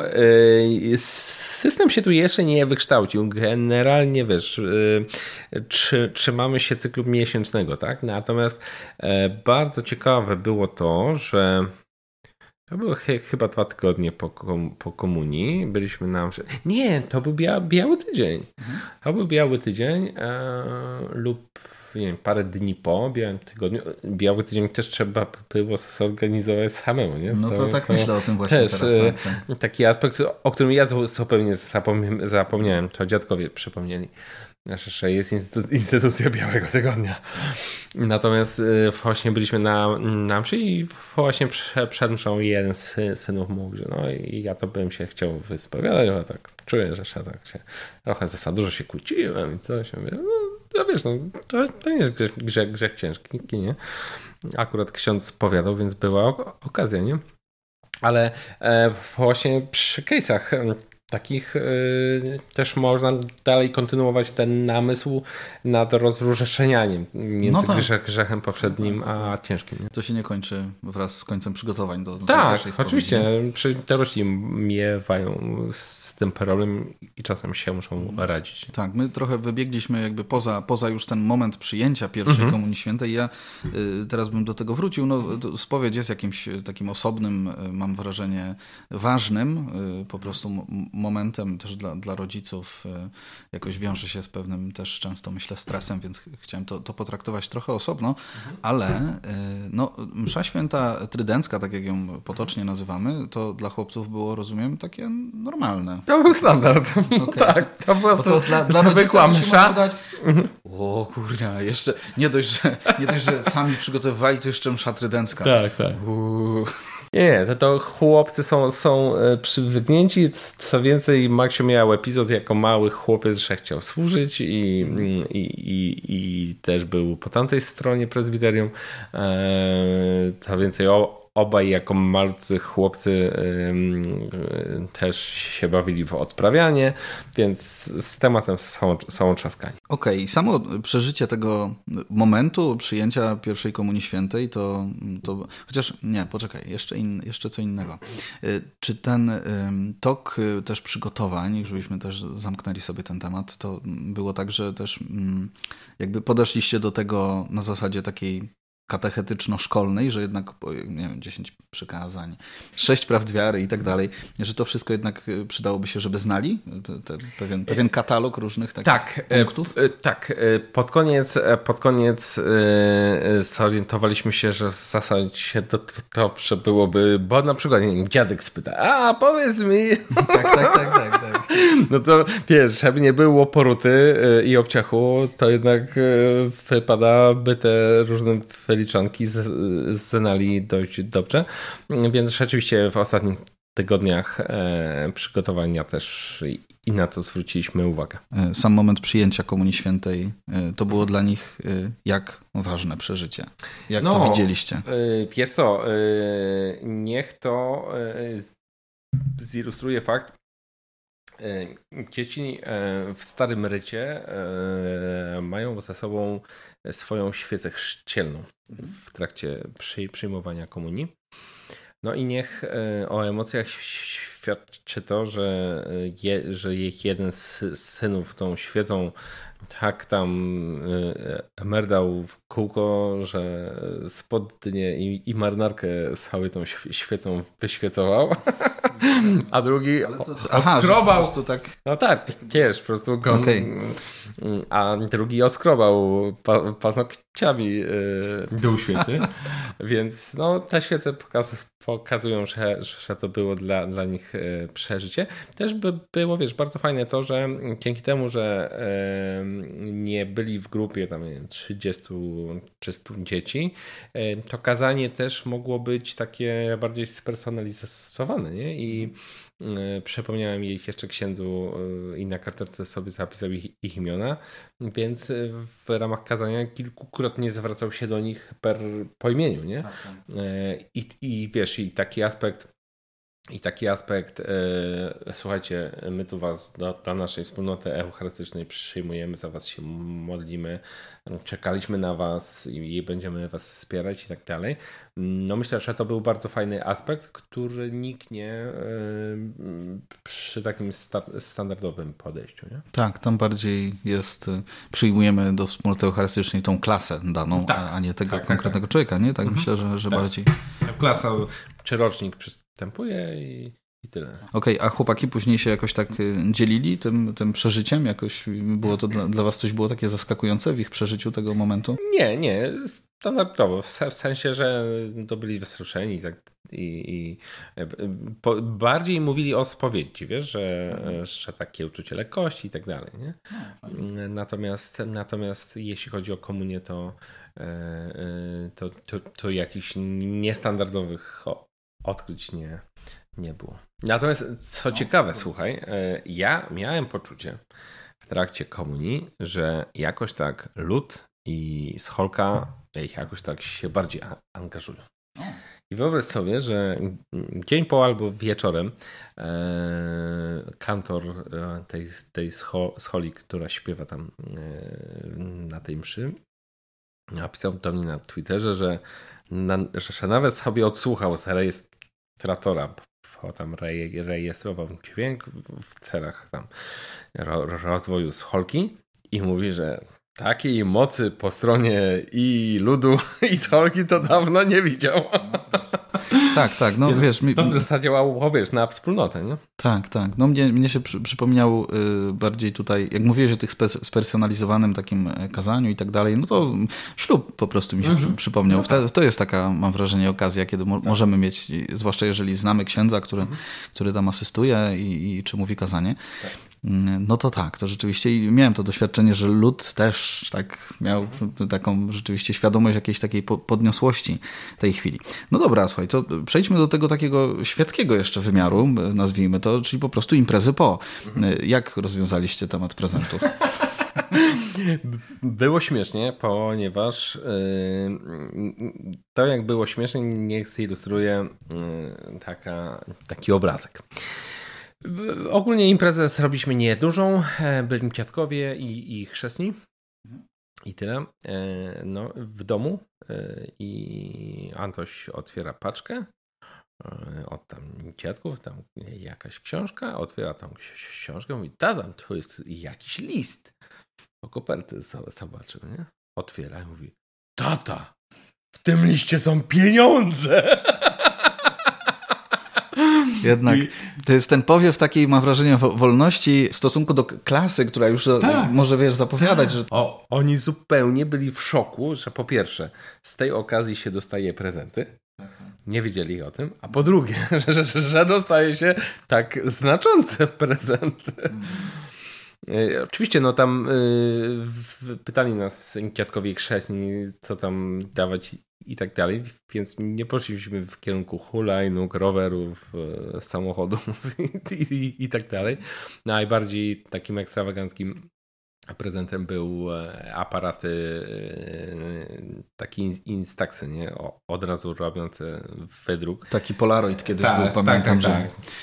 yy, system się tu jeszcze nie wykształcił. Generalnie, wiesz, czy, trzymamy się cyklu miesięcznego, tak? Natomiast yy, bardzo ciekawe było to, że to było ch chyba dwa tygodnie po, kom po komunii. Byliśmy na. Nie, to był bia biały tydzień. Mhm. To był biały tydzień e, lub nie wiem, parę dni po Białym Tygodniu. Biały Tydzień też trzeba było zorganizować samemu, nie? No to, to tak to myślę o tym właśnie też, teraz. Tak, tak. Taki aspekt, o którym ja zupełnie zapomniałem, to dziadkowie przypomnieli że jest instytucja Białego Tygodnia. Natomiast y, właśnie byliśmy na, na mszy i właśnie przed mszą jeden z synów mówił, że no i ja to bym się chciał wyspowiadać, ale tak czuję, że się tak się trochę za dużo się kłóciłem i coś. Ja mówię, no, no wiesz, no, to, to nie jest grzech, grzech, grzech ciężki, nie? Akurat ksiądz powiadał, więc była okazja, nie? Ale e, właśnie przy case'ach takich y, też można dalej kontynuować ten namysł nad rozróżnianiem między no tak. grzech, grzechem powszednim no a ciężkim. Nie? To się nie kończy wraz z końcem przygotowań do, do Tak, oczywiście. Dorośli miewają z tym problem i czasem się muszą mhm. radzić. Tak, my trochę wybiegliśmy jakby poza, poza już ten moment przyjęcia pierwszej mhm. Komunii Świętej. Ja y, teraz bym do tego wrócił. No, spowiedź jest jakimś takim osobnym, y, mam wrażenie, ważnym po prostu momentem też dla, dla rodziców e, jakoś wiąże się z pewnym też często myślę stresem, więc chciałem to, to potraktować trochę osobno, mhm. ale e, no, msza święta trydencka, tak jak ją potocznie nazywamy, to dla chłopców było, rozumiem, takie normalne. To był standard. [LAUGHS] Okay. tak, to była to dla, dla zwykła msza. Mhm. O kurde, jeszcze nie dość, że, nie dość, że sami przygotowywali, to jeszcze msza trydencka. Tak, tak. Nie, to, to chłopcy są, są e, przywyknięci. Co więcej, Maksiu miał epizod jako mały chłopiec, że chciał służyć i, i, i, i też był po tamtej stronie prezbiterium. Eee, co więcej, o, obaj jako malcy chłopcy też się bawili w odprawianie, więc z tematem są, są trzaskani. Okej, okay. samo przeżycie tego momentu przyjęcia pierwszej Komunii Świętej to, to chociaż nie, poczekaj, jeszcze, in, jeszcze co innego. Y, czy ten tok y, też przygotowań, żebyśmy też zamknęli sobie ten temat, to było tak, że też mm, jakby podeszliście do tego na zasadzie takiej katechetyczno-szkolnej, że jednak, nie wiem, 10 przykazań, 6 prawd wiary i tak dalej, że to wszystko jednak y, przydałoby się, żeby znali te, pewien, pewien katalog różnych takich tak, e, punktów? Tak, pod koniec, pod koniec zorientowaliśmy się, że w zasadzie to, to, to byłoby, bo na przykład, nie wiem, dziadek spyta, a powiedz mi. [LAUGHS] tak, tak, tak, tak, tak. No to wiesz, żeby nie było poruty i obciachu, to jednak wypada by te różne liczonki znali dość dobrze, więc rzeczywiście w ostatnich tygodniach e, przygotowania też i na to zwróciliśmy uwagę. E, sam moment przyjęcia Komunii Świętej e, to było dla nich jak ważne przeżycie? Jak no, to widzieliście? Wiesz co, niech to zilustruje fakt, Dzieci w starym rycie mają ze sobą swoją świecę chrzcielną w trakcie przyjmowania komunii. No i niech e, o emocjach świadczy to, że, e, je, że jeden z synów tą świecą tak tam e, merdał w kółko, że spodnie i, i marynarkę z całą tą świecą wyświecował, [LAUGHS] a drugi Aha, oskrobał. Tak... No tak, wiesz, po prostu go... Okay. A drugi oskrobał pa, paznokciami dół świecy, [LAUGHS] więc no te świece pokaz, pokazują, że, że to było dla, dla nich przeżycie. Też by było, wiesz, bardzo fajne to, że dzięki temu, że nie byli w grupie tam nie wiem, 30 czy 100 dzieci, e, to kazanie też mogło być takie bardziej spersonalizowane, nie? I e, przypomniałem jej jeszcze księdzu e, i na karteczce sobie zapisał ich, ich, imiona, więc w ramach kazania kilkukrotnie zwracał się do nich per po imieniu, nie? Tak, tak. I, I wiesz, i taki aspekt i taki aspekt, e, słuchajcie, my tu was do, do, naszej wspólnoty eucharystycznej przyjmujemy, za was się modlimy, czekaliśmy na was i będziemy was wspierać i tak dalej. No myślę, że to był bardzo fajny aspekt, który niknie e, przy takim sta standardowym podejściu. Nie? Tak, tam bardziej jest, e, przyjmujemy do wspólnoty eucharystycznej tą klasę daną, tak, a, nie tego tak, tak konkretnego tak, człowieka, nie? Tak mhm. myślę, że, że tak. bardziej. Klasa czy rocznik przystępuje i I tyle. Okej, okay, a chłopaki później się jakoś tak y, dzielili tym, tym przeżyciem? Jakoś było to dla, dla was coś było takie zaskakujące w ich przeżyciu tego momentu? Nie, nie. Standardowo. W sensie, że to byli wzruszeni i tak i, i e, po, bardziej mówili o spowiedzi, wiesz, że, mhm. że takie uczucie lekkości i tak dalej. Nie? No, natomiast, natomiast jeśli chodzi o komunię, to, e, e, to, to, to jakichś niestandardowych odkryć nie, nie było. Natomiast co ciekawe, słuchaj, ja miałem poczucie w trakcie komunii, że jakoś tak lud i scholka jakoś tak się bardziej angażują. I wyobraź sobie, że dzień po albo wieczorem e, kantor e, tej, tej scholi, która śpiewa tam e, na tej mszy, napisał do mnie na Twitterze, że, na, że nawet sobie odsłuchał z rejestratora, tam rejestrował dźwięk w celach tam rozwoju scholki i mówi, że takiej mocy po stronie i ludu, [LAUGHS] i solki to dawno nie widział. [LAUGHS] Tak, tak. No, wiesz, mi... To zadziałało, wiesz, na wspólnotę, nie? Tak, tak. No mnie, mnie się przy, przypomniał y, bardziej tutaj, jak mówiłeś o tych spe, spersonalizowanym takim e, kazaniu i tak dalej, no to ślub po prostu mi się mhm. przypomniał. No tak. To jest taka, mam wrażenie, okazja, kiedy mo tak. możemy mieć, zwłaszcza jeżeli znamy księdza, który, mhm. który tam asystuje i, i czy mówi kazanie, tak. Mm, no to tak, to rzeczywiście miałem to doświadczenie, że lud też tak miał taką rzeczywiście świadomość jakiejś takiej podniosłości tej chwili. No dobra, słuchaj, to przejdźmy do tego takiego świeckiego jeszcze wymiaru, nazwijmy to, czyli po prostu imprezy po. Jak rozwiązaliście temat prezentów? [LAUGHS] Było śmiesznie, ponieważ yy, to jak było śmiesznie, niech zilustruje yy, taka, taki obrazek. Ogólnie imprezę zrobiliśmy niedużą. E, byli dziadkowie i, i chrzestni. I tyle. E, no, w domu. E, I Antoś otwiera paczkę od tam dziadków, tam jakaś książka, otwiera tą książkę, mówi, tata, to jest jakiś list. Po koperty zobaczył, nie? Otwiera i mówi, tata, w tym liście są pieniądze. [LAUGHS] Jednak to jest ten powiew takiej, mam wrażenie, wolności w stosunku do klasy, która już tak. może, wiesz, zapowiadać, tak. że... O, oni zupełnie byli w szoku, że po pierwsze, z tej okazji się dostaje prezenty. Nie wiedzieli o tym. A po drugie, [LAUGHS] że, że, że dostaje się tak znaczące [LAUGHS] prezenty. Mm. Oczywiście, no tam y, pytali nas dziadkowie chrzestni, co tam dawać i tak dalej, więc nie poszliśmy w kierunku hulajnóg, rowerów, e, samochodów [LAUGHS] i, i, i tak dalej. Najbardziej takim ekstrawaganckim prezentem był e, aparaty e, takie instaxy, nie? od razu robiące wydruk. Taki Polaroid kiedyś tak, był, pamiętam, tak,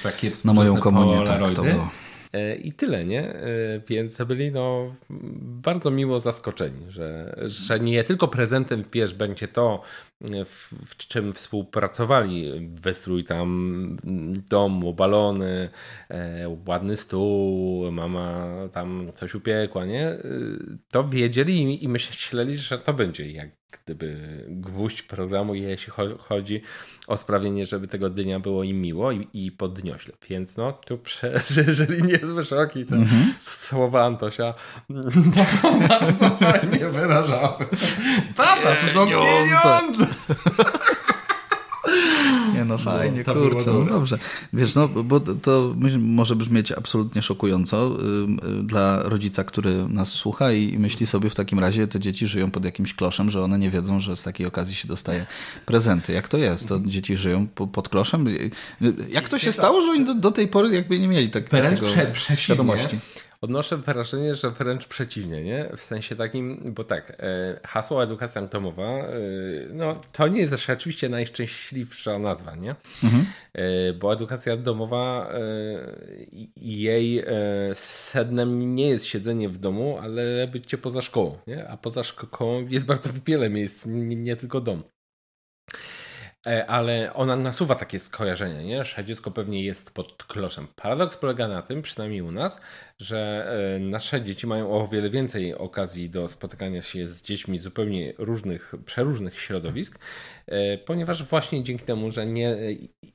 tak, że tak. na moją komunię tak to było. E, I tyle, nie? E, więc byli no, bardzo miło zaskoczeni, że, że nie tylko prezentem wiesz, będzie to, w, w czym współpracowali. Wystrój tam domu, balony, e, ładny stół, mama tam coś upiekła, nie? To wiedzieli i myśleli, że to będzie jak gdyby gwóźdź programu, jeśli chodzi o sprawienie, żeby tego dnia było im miło i, i podniośle. Więc no, tu przeżyli [LAUGHS] niezłe szoki. Te mm -hmm. słowa Antosia [LAUGHS] bardzo fajnie wyrażały. To są pieniądze! Nie [LAUGHS] no, fajnie, no, kurczę, no dobrze. Wiesz, no, bo to może brzmieć absolutnie szokująco dla rodzica, który nas słucha i myśli sobie w takim razie, te dzieci żyją pod jakimś kloszem, że one nie wiedzą, że z takiej okazji się dostaje prezenty. Jak to jest? To dzieci żyją pod kloszem? Jak to się stało, że oni do, do tej pory jakby nie mieli tak, takiego świadomości? Odnoszę wrażenie, że wręcz przeciwnie, nie? W sensie takim, bo tak, e, hasło edukacja domowa, e, no to nie jest rzeczywiście najszczęśliwsza nazwa, nie? Mhm. E, bo edukacja domowa jej sednem nie jest siedzenie w domu, ale bycie poza szkołą, nie? A poza szkołą jest bardzo wiele miejsc, nie, nie tylko dom. E, ale ona nasuwa takie skojarzenia, nie? że dziecko pewnie jest pod kloszem. Paradoks polega na tym, przynajmniej u nas, że e, nasze dzieci mają o wiele więcej okazji do spotykania się z dziećmi zupełnie różnych, przeróżnych środowisk, e, ponieważ właśnie dzięki temu, że nie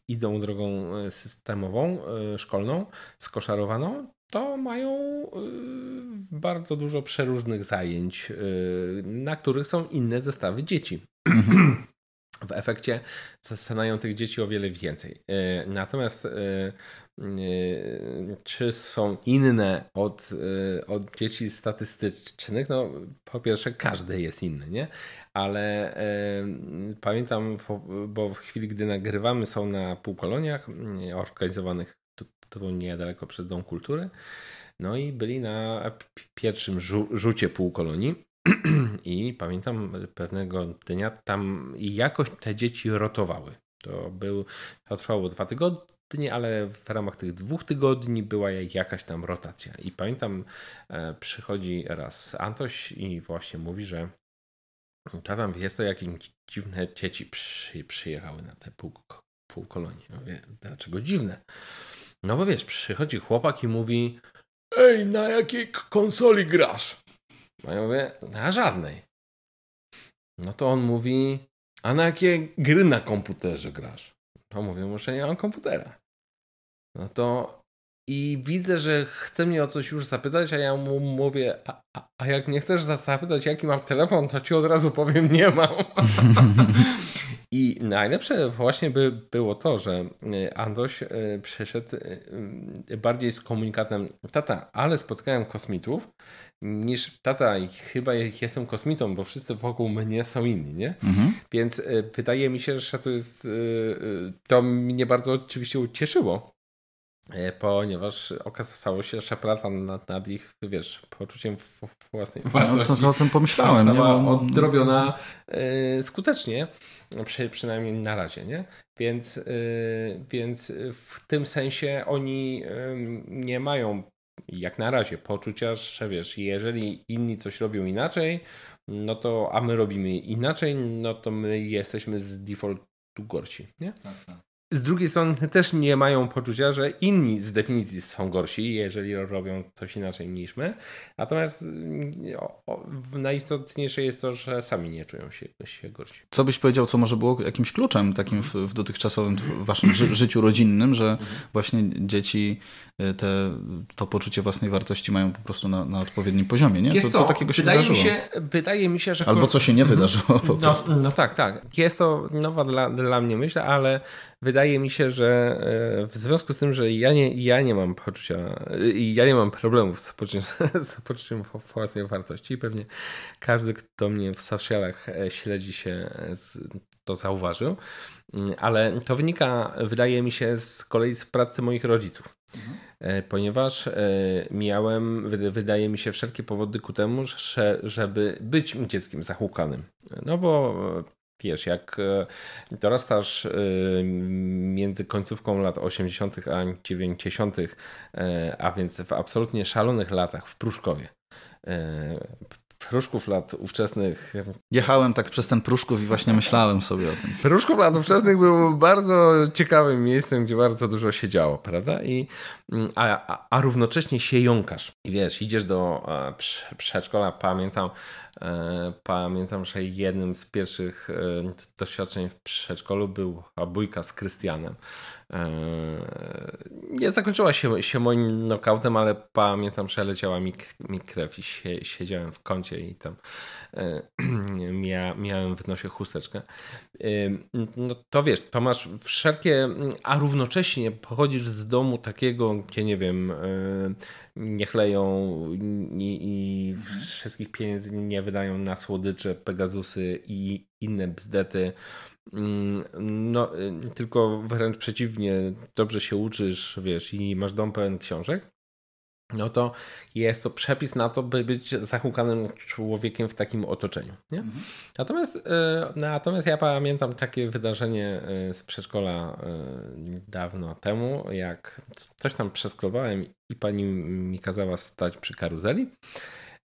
idą drogą systemową, szkolną, skoszarowaną, to mają bardzo dużo przeróżnych zajęć, na których są inne zestawy dzieci. [CLEARS THROAT] W efekcie zastanawiają tych dzieci o wiele więcej. E, natomiast e, e, czy są inne od, od dzieci statystycznych? No, po pierwsze, każdy jest inny, nie? Ale pamiętam, bo w chwili, gdy nagrywamy, są na półkoloniach organizowanych tu, tu niedaleko przez Dom Kultury. No i byli na pierwszym rzucie półkolonii. [CLEARS THROAT] I pamiętam pewnego dnia tam jakoś te dzieci rotowały. To, był, to trwało dwa tygodnie, ale w ramach tych dwóch tygodni była jakaś tam rotacja. I pamiętam, e, przychodzi raz Antoś i właśnie mówi, że tam wiesz co, jakie dziwne dzieci przy, przyjechały na te pół, wie, dlaczego dziwne? No bo wiesz, przychodzi chłopak i mówi Ej, na jakiej konsoli grasz? A ja mówię, na żadnej. No to on mówi, a na jakie gry na komputerze grasz? To mówię, muszę nie mam komputera. No to i widzę, że chce mnie o coś już zapytać, a ja mu mówię, a, a, a jak mnie chcesz zapytać, jaki mam telefon, to ci od razu powiem, nie mam. [LAUGHS] I najlepsze właśnie by było to, że e, Andoś e, przeszedł e, bardziej z komunikatem tata, ale spotkałem kosmitów, niż tata, chyba jestem kosmitą, bo wszyscy wokół mnie są inni, nie? Mhm. Więc wydaje mi się, że to jest, to mnie bardzo oczywiście ucieszyło, E, ponieważ okazało się, że praca nad, nad ich, wiesz, poczuciem własnej wartości no, to, o tym pomyślałem. Nie? Bo... odrobiona y, skutecznie, przy, przynajmniej na razie, nie? Więc, więc w tym sensie oni nie mają jak na razie poczucia, że wiesz, jeżeli inni coś robią inaczej, no to a my robimy inaczej, no to my jesteśmy z defaultu gorsi, nie? Tak, tak z drugiej strony też nie mają poczucia, że inni z definicji są gorsi, jeżeli robią coś inaczej niż my. Natomiast mm, najistotniejsze jest to, że sami nie czują się, się gorsi. Co byś powiedział, co może było jakimś kluczem takim w, w dotychczasowym w waszym ży życiu rodzinnym, że właśnie dzieci y, te, to poczucie własnej wartości mają po prostu na, na odpowiednim poziomie, nie? Co, co, takiego się wydaje wydarzyło? Mi się, wydaje mi się, że... Albo co się nie wydarzyło po no, no tak, tak. Jest to nowa dla, dla mnie myśl, ale wydaje mi się, że e, w związku z tym, że ja nie, ja nie mam poczucia i ja nie mam problemów z poczuciem, [LAUGHS] z poczuciem własnej wartości. Pewnie każdy, kto mnie w socialach e, śledzi się, to zauważył. Mm, ale to wynika, wydaje mi się, z kolei z pracy moich rodziców. Mhm. E, ponieważ miałem, wydaje mi się, wszelkie powody ku temu, że, żeby być dzieckiem zahukanym. No bo wiesz, jak e, dorastasz e, między końcówką lat 80. a 90., e, a więc w absolutnie szalonych latach w Pruszkowie, Pruszków lat ówczesnych. Jechałem tak przez ten Pruszków i właśnie myślałem sobie o tym. Pruszków lat ówczesnych był bardzo ciekawym miejscem, gdzie bardzo dużo się działo, prawda? I, a, a, a równocześnie się jąkasz. I wiesz, idziesz do przedszkola, pamiętam, e, pamiętam, że jednym z pierwszych e, doświadczeń w przedszkolu był bójka z Krystianem. E, nie zakończyła się, się moim knockoutem, ale pamiętam, że leciała mi, mi krew i siedziałem w kącie i tam e, [CLEARS THROAT] mia, miałem w nosie chusteczkę. E, no to wiesz, to masz wszelkie, a równocześnie pochodzisz z domu takiego, gdzie nie wiem, nie chleją i, i wszystkich pieniędzy nie wydają na słodycze, pegazusy i inne bzdety. Mm, no, y, tylko wręcz przeciwnie, dobrze się uczysz, wiesz, i masz dom pełen książek, no to jest to przepis na to, by być zahukanym człowiekiem w takim otoczeniu. Nie? Mhm. Natomiast, y, natomiast ja pamiętam takie wydarzenie y, z przedszkola dawno temu, jak coś tam przeskrobałem i pani mi kazała stać przy karuzeli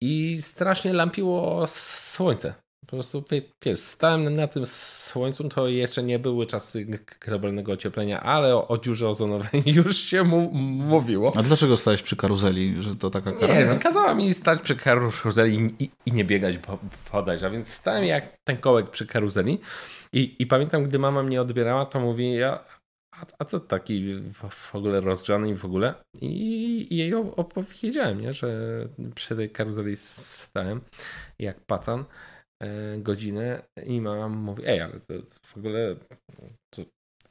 i strasznie lampiło słońce Po prostu, wiesz, stałem na tym słońcu, to jeszcze nie były czasy globalnego ocieplenia, ale o, o dziurze ozonowej [LAUGHS] już się mu mówiło. A dlaczego stałeś przy karuzeli, że to taka kara? Nie, no, kazała mi stać przy karuzeli i, i nie biegać podać, a więc stałem jak ten kołek przy karuzeli i, i pamiętam, gdy mama mnie odbierała, to mówi, ja, a, a co taki w ogóle rozgrzany i w ogóle? I, i jej opowiedziałem, nie? że przy tej karuzeli stałem jak pacan godzinę i mama mówi, ej, ale to, to w ogóle to,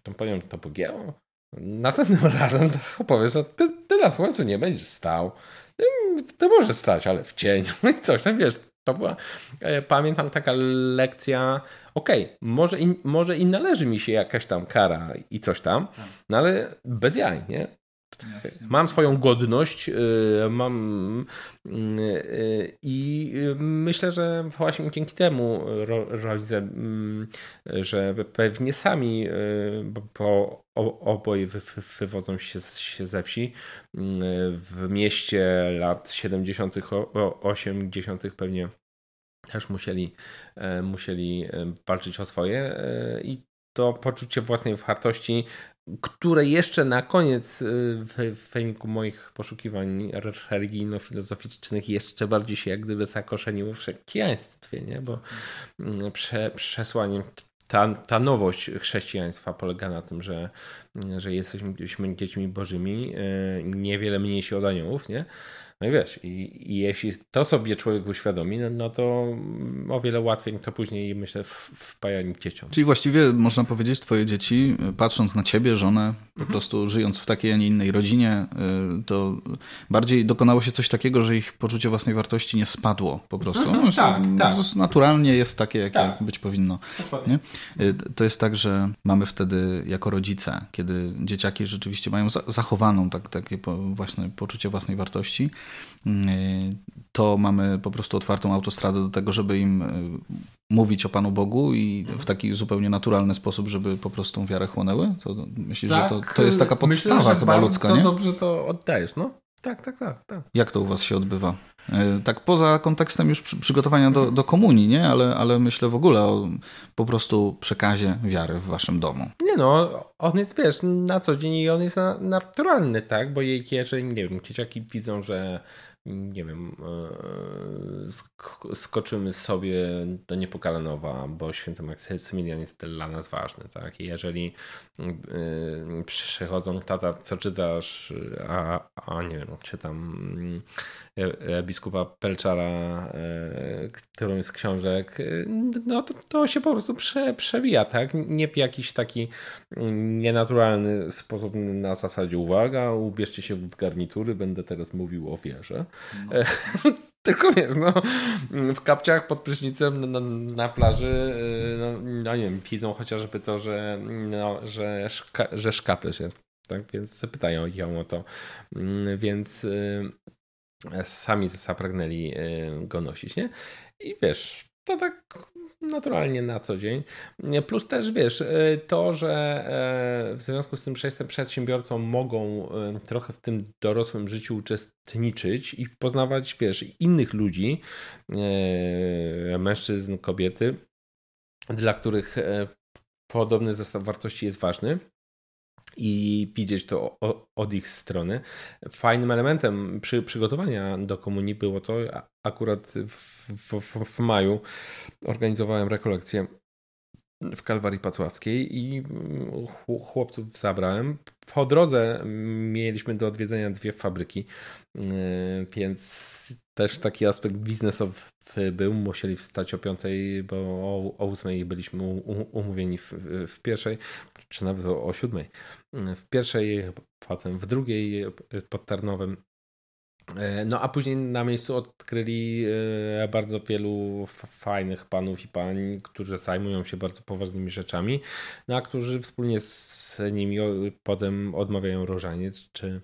tą panią to pogięło? Następnym [LAUGHS] razem to opowiesz, że ty, ty na słońcu nie będziesz stał. Ty, ty możesz stać, ale w cieniu [LAUGHS] i coś tam, wiesz, to była, e, pamiętam, taka lekcja, okej, okay, może, i, może i należy mi się jakaś tam kara i coś tam, tak. no ale bez jaj, nie? Mam swoją godność, y, mam y, i myślę, że właśnie dzięki temu rodzice, mm, że pewnie sami, y, bo oboje wywodzą się, ze wsi, w mieście lat 70., 80. pewnie też musieli, musieli walczyć o swoje i to poczucie własnej wartości które jeszcze na koniec y, w wyniku moich poszukiwań religijno-filozoficznych jeszcze bardziej się jak gdyby zakorzeniło w chrześcijaństwie, nie? bo mm, prze, przesłaniem ta, ta nowość chrześcijaństwa polega na tym, że, że jesteśmy dziećmi bożymi, y, niewiele mniej się od aniołów, nie? No i wiesz, i, i jeśli to sobie człowiek uświadomi, no, no, to o wiele łatwiej to później, myślę, wpajanie dzieciom. Czyli właściwie można powiedzieć, twoje dzieci, patrząc na ciebie, żonę, po mhm. prostu żyjąc w takiej, a nie innej rodzinie, y, to bardziej dokonało się coś takiego, że ich poczucie własnej wartości nie spadło po prostu. Mhm, no, tak, tak. Naturalnie jest takie, jakie tak. być powinno. Nie? Y, to jest tak, że mamy wtedy jako rodzice, kiedy dzieciaki rzeczywiście mają zachowaną tak, takie właśnie poczucie własnej wartości, to mamy po prostu otwartą autostradę do tego, żeby im e, mówić o Panu Bogu i w mhm. taki zupełnie naturalny sposób, żeby po prostu wiarę chłonęły? To myślisz, tak, że to, to jest taka podstawa myślę, chyba ludzka, nie? dobrze to oddajesz, no. Tak, tak, tak, tak. Jak to u was się odbywa? E, tak poza kontekstem już przygotowania do, do komunii, nie? Ale, ale myślę w ogóle o po prostu przekazie wiary w waszym domu. Nie no, on jest, wiesz, na co dzień i on jest naturalny, tak? Bo jeżeli, nie wiem, dzieciaki widzą, że nie wiem, e, skoczymy sobie do Niepokalanowa, bo święty Maksymilian jest dla nas ważny, tak? I jeżeli e, przychodzą, tata, co czytasz, a, a nie wiem, czytam e, biskupa Pelczara, którą z książek, no to, to się po prostu prze, przewija, tak? Nie w jakiś taki nienaturalny sposób na zasadzie uwaga, ubierzcie się w garnitury, będę teraz mówił o wierze. No. [LAUGHS] Tylko wiesz, no, w kapciach pod prysznicem na, na plaży, y, no, no, nie wiem, widzą chociażby to, że, no, że, szka, że szkaplerz jest, tak? Więc pytają ją o to. Mm, więc y, sami zapragnęli y, go nosić, nie? I wiesz, to tak naturalnie na co dzień. Plus też wiesz, y, to, że e, w związku z tym, że jestem przedsiębiorcą, mogą y, trochę w tym dorosłym życiu uczestniczyć i poznawać, wiesz, innych ludzi, e, mężczyzn, kobiety, dla których e, podobny zestaw wartości jest ważny i widzieć to od ich strony. Fajnym elementem przy przygotowania do komunii było to, akurat w, w, w maju organizowałem rekolekcję w Kalwarii Pacławskiej i chłopców zabrałem. Po drodze mieliśmy do odwiedzenia dwie fabryki, yy, więc też taki aspekt biznesowy był. Musieli wstać o piątej, bo o, o ósmej byliśmy umówieni w, w pierwszej, czy nawet o, o siódmej. W pierwszej, potem w drugiej pod Tarnowem no a później na miejscu odkryli e, bardzo wielu fajnych panów i pań, którzy zajmują się bardzo poważnymi rzeczami, no a którzy wspólnie z nimi potem odmawiają różaniec, czy,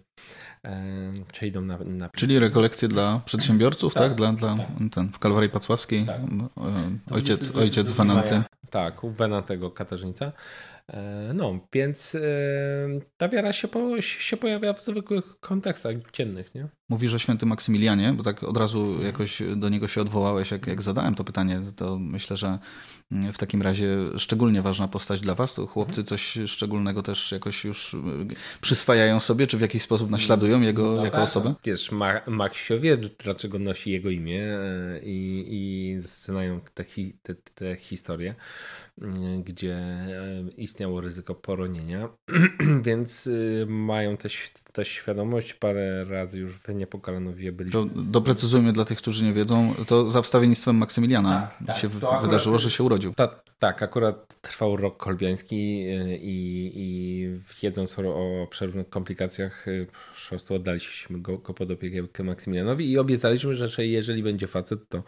e, czy idą na, na... Czyli rekolekcje dla przedsiębiorców, tak? tak? Dla, dla tak. Ten, w Kalwarii Pacławskiej, tak. ojciec, ojciec Wenanty. Tak, u Wenantego Katarzyńca. No, więc ta wiara się, po, się pojawia w zwykłych kontekstach dziennych, nie? mówisz o świętym Maksymilianie, bo tak od razu jakoś do niego się odwołałeś, jak, jak zadałem to pytanie, to myślę, że w takim razie szczególnie ważna postać dla was. To chłopcy coś szczególnego też jakoś już przyswajają sobie, czy w jakiś sposób naśladują jego no, jako tak. osobę? Wiesz, Maksio wie, dlaczego nosi jego imię e, i, i znają te, te, te historie gdzie e, istniało ryzyko poronienia, [CLEARS THROAT] więc y, mają też ta świadomość, parę razy już w Niepokalanowie byli. To doprecyzujmy dla tych, którzy nie wiedzą, to za wstawiennictwem Maksymiliana tak, tak, się wydarzyło, że się urodził. Ta, tak, akurat trwał rok kolbiański y, i, i wiedząc o, o przerwnych komplikacjach, y, po prostu oddaliśmy go, go pod opiekę Maksymilianowi i obiecaliśmy, że jeżeli będzie facet, to,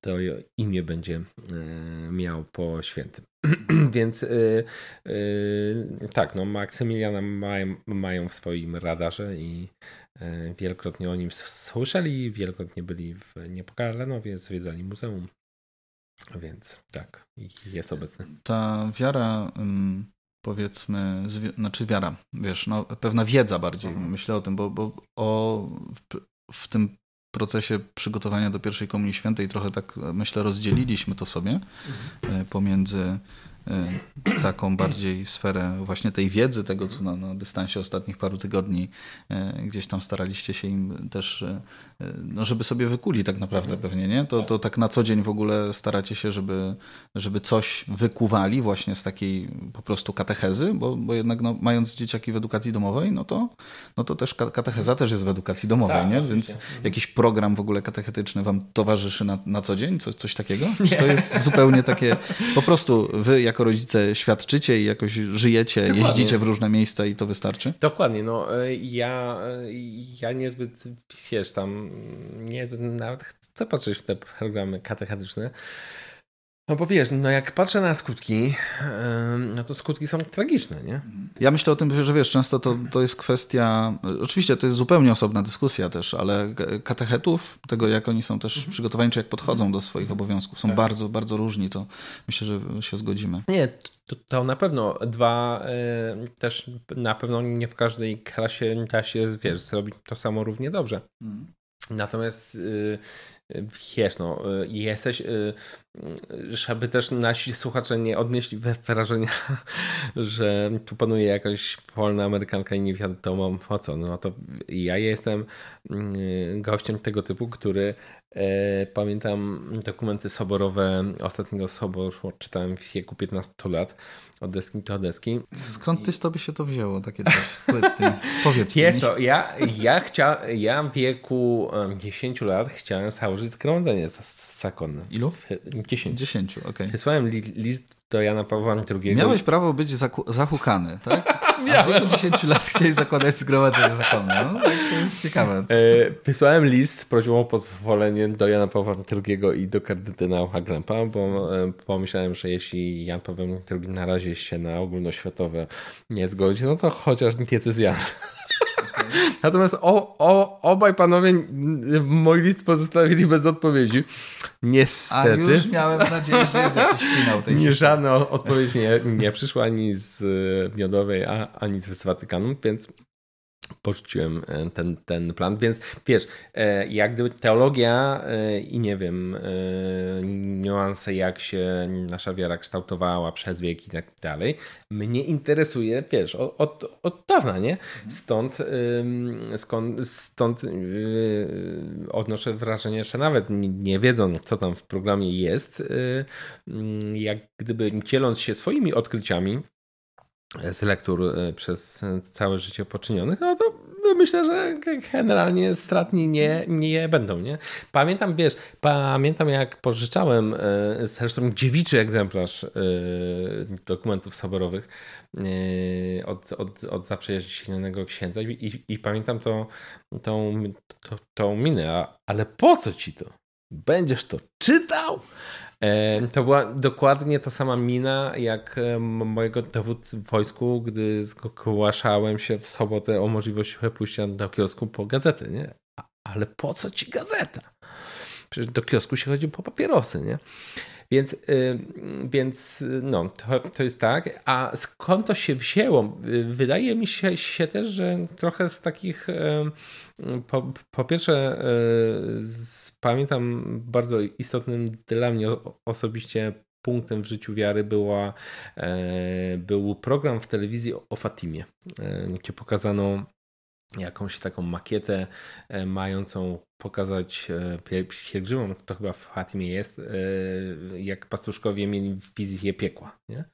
to imię będzie y, miał po świętym. [CLEARS THROAT] Więc yy, yy, tak, no Maksymiliana mają, mają w swoim radarze i yy, wielokrotnie o nim słyszeli, wielokrotnie byli w Niepokalanowie, zwiedzali muzeum. Więc tak, jest obecny. Ta wiara, powiedzmy, znaczy wiara, wiesz, no, pewna wiedza bardziej, mhm. myślę o tym, bo, bo o, w, w tym procesie przygotowania do pierwszej Komunii Świętej trochę tak, myślę, rozdzieliliśmy to sobie mhm. pomiędzy Y, taką bardziej sferę właśnie tej wiedzy, tego co na, na dystansie ostatnich paru tygodni y, gdzieś tam staraliście się im też, y, no żeby sobie wykuli tak naprawdę pewnie, nie? To, to tak na co dzień w ogóle staracie się, żeby, żeby coś wykuwali właśnie z takiej po prostu katechezy, bo, bo jednak no, mając dzieciaki w edukacji domowej, no to, no to też katecheza też jest w edukacji domowej, tak, nie? Więc jakiś program w ogóle katechetyczny wam towarzyszy na, na co dzień? Co, coś takiego? Czy to jest zupełnie takie, po prostu wy jako rodzice świadczycie i jakoś żyjecie, Dokładnie. jeździcie w różne miejsca i to wystarczy? Dokładnie, no e, ja, e, ja niezbyt, wiesz, tam niezbyt nawet chcę patrzeć w te programy katechetyczne, no bo wiesz, no jak patrzę na skutki, no to skutki są tragiczne, nie? Ja myślę o tym, że wiesz, często to, to jest kwestia, oczywiście to jest zupełnie osobna dyskusja też, ale katechetów, tego jak oni są też mhm. przygotowani, czy jak podchodzą do swoich obowiązków, są tak. bardzo, bardzo różni, to myślę, że się zgodzimy. Nie, to, to na pewno. Dwa, y, też na pewno nie w każdej klasie da się, wiesz, zrobić to samo równie dobrze. Mm. Natomiast y, wiesz, no, jesteś, y, żeby też nasi słuchacze nie odnieśli wrażenia, [LAUGHS] że tu panuje jakaś polna Amerykanka i nie wiadomo po co. No to ja jestem y, gościem tego typu, który e, pamiętam dokumenty soborowe ostatniego soboru, czytałem w wieku 15 lat od deski do deski. Skąd tyś tobie się to wzięło? Takie coś? Powiedz, ty, [LAUGHS] powiedz Jest to, ja, ja, chcia, ja w wieku 10 lat chciałem założyć zgromadzenie zakonne. Ilu? 10. 10, okej. Okay. Wysłałem li, list do Jana Pawła II. Miałeś prawo być zahukany, tak? Miałem. W wieku 10 lat chciałeś zakładać zgromadzenie zakonne. No, tak, to jest ciekawe. E, wysłałem list z prośbą o pozwolenie do Jana Pawła II i do kardynała Glempa, bo e, pomyślałem, że jeśli Jan Paweł II na razie się na ogólnoświatowe nie zgodzi, no to chociaż diecezjalne. Natomiast o, o, obaj panowie mój list pozostawili bez odpowiedzi. Niestety. A już miałem nadzieję, że jest jakiś finał tej Nie, żadna odpowiedź nie, nie przyszła ani z Miodowej, ani z Watykanu, więc porzuciłem e, ten, ten plan, więc wiesz, e, jak gdyby teologia e, i nie wiem, niuanse, jak się nasza wiara kształtowała przez wieki i tak dalej, mnie interesuje, wiesz, od, od dawna, nie? Stąd, skąd, stąd odnoszę wrażenie, że nawet nie, nie wiedząc, co tam w programie jest, jak gdyby dzieląc się swoimi odkryciami, z lektur e, przez całe życie poczynionych, no to myślę, że generalnie stratni nie, nie będą. Nie? Pamiętam, wiesz, pamiętam jak pożyczałem e, zresztą dziewiczy egzemplarz e, dokumentów soborowych od, od, od zaprzyjaźnionego księdza i, i pamiętam to, tą, to, tą minę, ale po co ci to? Będziesz to czytał? To była dokładnie ta sama mina jak mojego dowódcy w wojsku, gdy zgłaszałem się w sobotę o możliwość pójścia do kiosku po gazetę, nie? Ale po co ci gazeta? Przecież do kiosku się chodzi po papierosy, nie? Więc, więc no, to, to jest tak. A skąd to się wzięło? Wydaje mi się, się też, że trochę z takich po, po pierwsze, z, pamiętam bardzo istotnym dla mnie osobiście punktem w życiu wiary była, był program w telewizji o Fatimie, gdzie pokazano jakąś taką makietę e, mającą pokazać pielgrzymom, to chyba w Fatimie jest, jak pastuszkowie mieli wizję piekła. Nie? Mhm.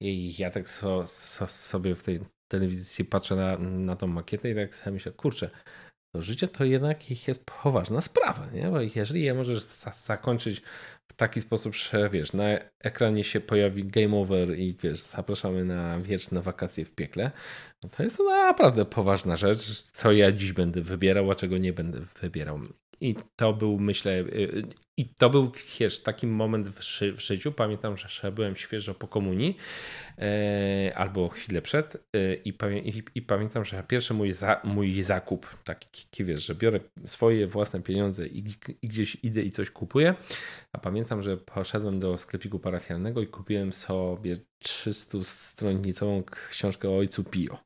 I ja tak so, so, sobie w tej telewizji patrzę na, na tą makietę i tak sobie myślę, kurczę, to życie to jednak jest poważna sprawa, nie? Bo jeżeli je możesz zakończyć w taki sposób, że wiesz, na ekranie się pojawi game over i wiesz, zapraszamy na wieczne wakacje w piekle, no to jest to naprawdę poważna rzecz, co ja dziś będę wybierał, a czego nie będę wybierał. I to był, myślę, y, i to był wiesz, taki moment w, ży w życiu. Pamiętam, że byłem świeżo po komunii e, albo chwilę przed e, i, i, i, pamiętam, że pierwszy mój, za mój zakup, taki wiesz, że biorę swoje własne pieniądze i, i, gdzieś idę i coś kupuję. A pamiętam, że poszedłem do sklepiku parafialnego i kupiłem sobie 300-stronicową książkę o ojcu Pio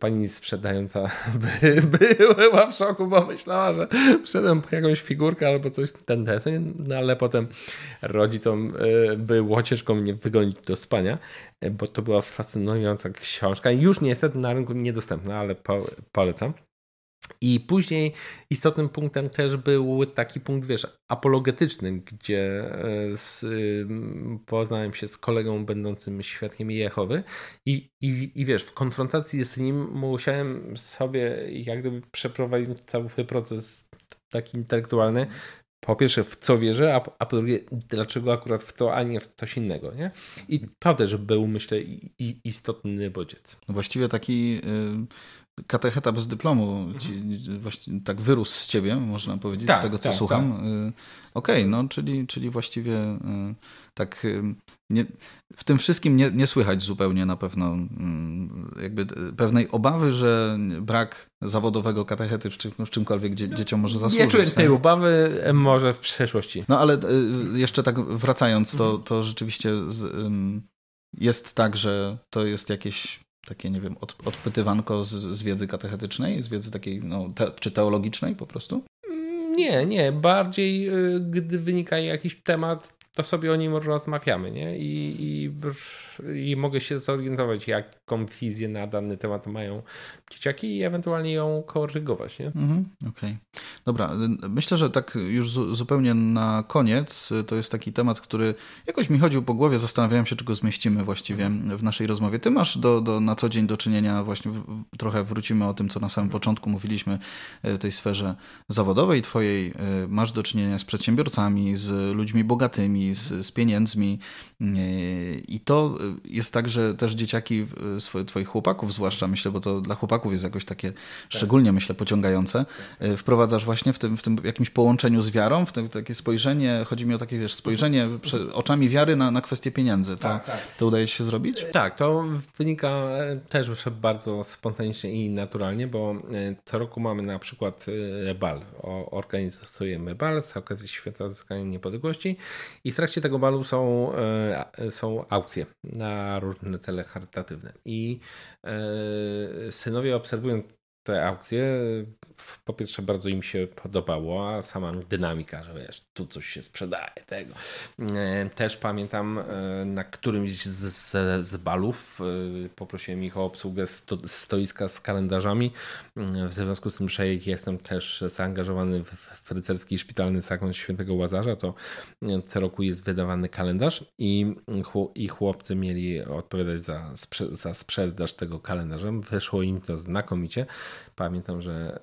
pani sprzedająca [LAUGHS] by, była w szoku, bo myślała, że po jakąś figurkę albo coś ten deseń, no ale potem rodzicom e, było ciężko mnie wygonić do spania, e, bo to była fascynująca książka. Już niestety na rynku niedostępna, ale polecam. I później istotnym punktem też był taki punkt, wiesz, apologetyczny, gdzie e, z, poznałem się z kolegą będącym świadkiem Jehowy i, i, i wiesz, w konfrontacji z nim musiałem sobie jak gdyby przeprowadzić cały proces taki intelektualny, po pierwsze w co wierzę, a, a po drugie dlaczego akurat w to, a nie w coś innego. Nie? I to też był, myślę, istotny bodziec. Właściwie taki y, katecheta bez dyplomu mhm. ci, właśnie tak wyrósł z ciebie, można powiedzieć, tak, z tego co tak, słucham. Tak. Y, okej, okay, no czyli, czyli właściwie y, tak nie, w tym wszystkim nie, nie słychać zupełnie na pewno mm, jakby pewnej obawy, że brak zawodowego katechety w, czym, w czymkolwiek dzie, dzieciom może zasłużyć. Nie czuję tej obawy, może w przeszłości. No ale jeszcze tak wracając, to, mhm. to rzeczywiście z, jest tak, że to jest jakieś takie, nie wiem, od, odpytywanko z, z wiedzy katechetycznej, z wiedzy takiej, no, te, czy teologicznej po prostu? Nie, nie. Bardziej, y, gdy wynika jakiś temat, to sobie o nim rozmawiamy, nie? I, i, i mogę się zorientować, jaką wizję na dany temat mają dzieciaki i ewentualnie ją korygować, nie? Mhm, Okej. Okay. Dobra, myślę, że tak już zupełnie na koniec, to jest taki temat, który jakoś mi chodził po głowie, zastanawiałem się, czy go zmieścimy właściwie w naszej rozmowie. Ty masz do, do, na co dzień do czynienia, właśnie w, trochę wrócimy o tym, co na samym początku mówiliśmy, w e, tej sferze zawodowej twojej. E, masz do czynienia z przedsiębiorcami, z ludźmi bogatymi, z, z pieniędzmi i to jest tak, że też dzieciaki twoich chłopaków zwłaszcza, myślę, bo to dla chłopaków jest jakoś takie szczególnie, myślę, pociągające, wprowadzasz właśnie w tym, w tym jakimś połączeniu z wiarą, w tym takie spojrzenie, chodzi mi o takie wiesz, spojrzenie oczami wiary na, na kwestię pieniędzy. To, tak, tak. to udaje się zrobić? Tak, to wynika e, też bardzo spontanicznie i naturalnie, bo e, co roku mamy na przykład e, bal. Organizujemy bal z okazji Święta Odzyskania Niepodległości i w trakcie tego balu są, są aukcje na różne cele charytatywne. I synowie obserwują te aukcje po pierwsze bardzo im się podobało, a sama dynamika, że wiesz, tu coś się sprzedaje, tego. E, też pamiętam e, na którymś z, z, z balów e, poprosiłem ich o obsługę sto, stoiska z kalendarzami. W związku z tym, że jestem też zaangażowany w, w rycerski szpitalny zakon świętego Łazarza, to co roku jest wydawany kalendarz i, i chłopcy mieli odpowiadać za, za sprzedaż tego kalendarza. Wyszło im to znakomicie. Pamiętam, że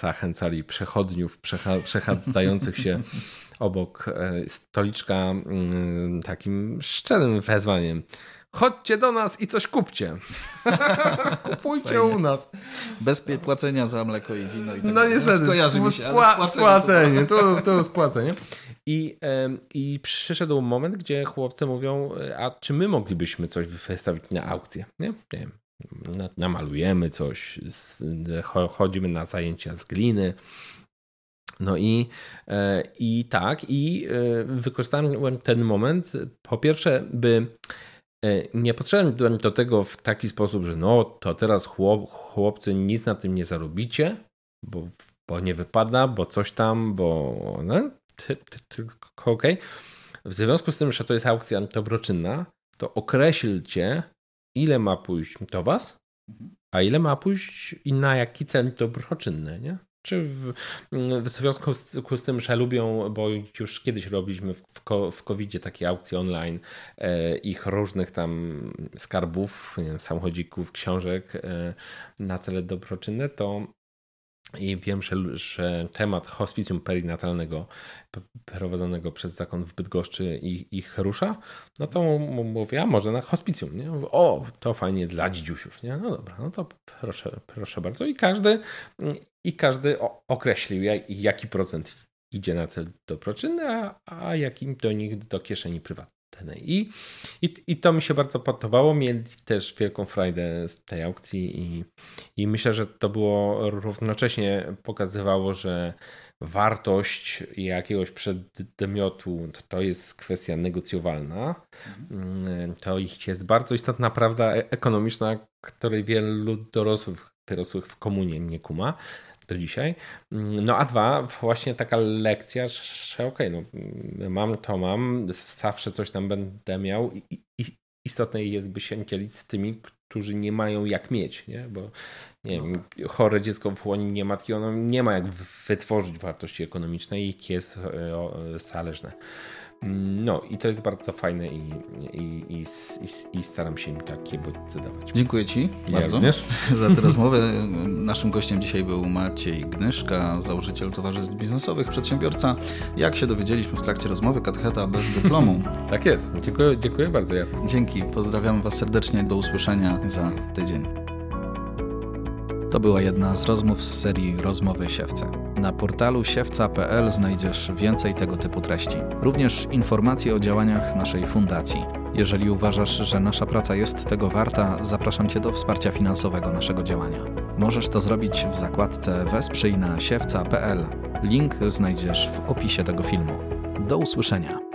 zachęcali przechodniów przechadzających się [LAUGHS] obok e, stoliczka mm, takim szczerym wezwaniem. Chodźcie do nas i coś kupcie. [LAUGHS] Kupujcie Fajnie. u nas. Bez płacenia za mleko i wino. I tak no niestety, no, spła spłacenie. Tu, tu spłacenie. I, I przyszedł moment, gdzie chłopcy mówią, a czy my moglibyśmy coś wystawić na aukcję? Nie? Nie wiem namalujemy coś, chodzimy na zajęcia z gliny. No i, e, i tak, i e, wykorzystałem ten moment, po pierwsze, by e, nie podszedłem do tego w taki sposób, że no to teraz chłop, chłopcy nic na tym nie zarobicie, bo, bo nie wypada, bo coś tam, bo no, okej. Okay. W związku z tym, że to jest aukcja dobroczynna, to określcie, ile ma pójść do was, a ile ma pójść i na jaki cel dobroczynny, nie? Czy w, w związku z, z, tym, że lubią, bo już kiedyś robiliśmy w, w COVID-zie takie aukcje online e, ich różnych tam skarbów, nie wiem, samochodzików, książek e, na cele dobroczynne, to i wiem, że, że temat hospicjum perinatalnego prowadzonego przez zakon w Bydgoszczy ich, ich rusza, no to mówię, a może na hospicjum, nie? O, to fajnie dla dzidziusiów, nie? No dobra, no to proszę, proszę bardzo. I każdy, i każdy określił, jaki procent idzie na cel dobroczynny, a, a jakim do nich do kieszeni prywatnej. I, i, I to mi się bardzo podobało. Mieli też wielką frajdę z tej aukcji i, i myślę, że to było równocześnie pokazywało, że wartość jakiegoś przedmiotu to jest kwestia negocjowalna. Mhm. To jest bardzo istotna prawda ekonomiczna, której wielu dorosłych, dorosłych w komunie nie kuma do dzisiaj. No a dwa, właśnie taka lekcja, że okej, okay, no mam to mam, zawsze coś tam będę miał i, i istotne jest, by się dzielić z tymi, którzy nie mają jak mieć, nie? bo nie no wiem, tak. chore dziecko w łonie nie matki, ono nie ma jak wytworzyć wartości ekonomicznej i jest e, zależne. No i to jest bardzo fajne i, i, i, i, staram się im takie bodźce dawać. Dziękuję Ci ja bardzo również. [LAUGHS] za tę [LAUGHS] rozmowę. Naszym gościem dzisiaj był Maciej Gnyszka, założyciel towarzystw biznesowych, przedsiębiorca. Jak się dowiedzieliśmy w trakcie rozmowy, katecheta bez dyplomu. [LAUGHS] tak jest. Dziękuję, dziękuję bardzo. Ja. Dzięki. Pozdrawiam Was serdecznie. Do usłyszenia za tydzień. To była jedna z rozmów z serii Rozmowy Siewce. Na portalu siewca.pl znajdziesz więcej tego typu treści. Również informacje o działaniach naszej fundacji. Jeżeli uważasz, że nasza praca jest tego warta, zapraszam Cię do wsparcia finansowego naszego działania. Możesz to zrobić w zakładce Wesprzyj na siewca.pl. Link znajdziesz w opisie tego filmu. Do usłyszenia.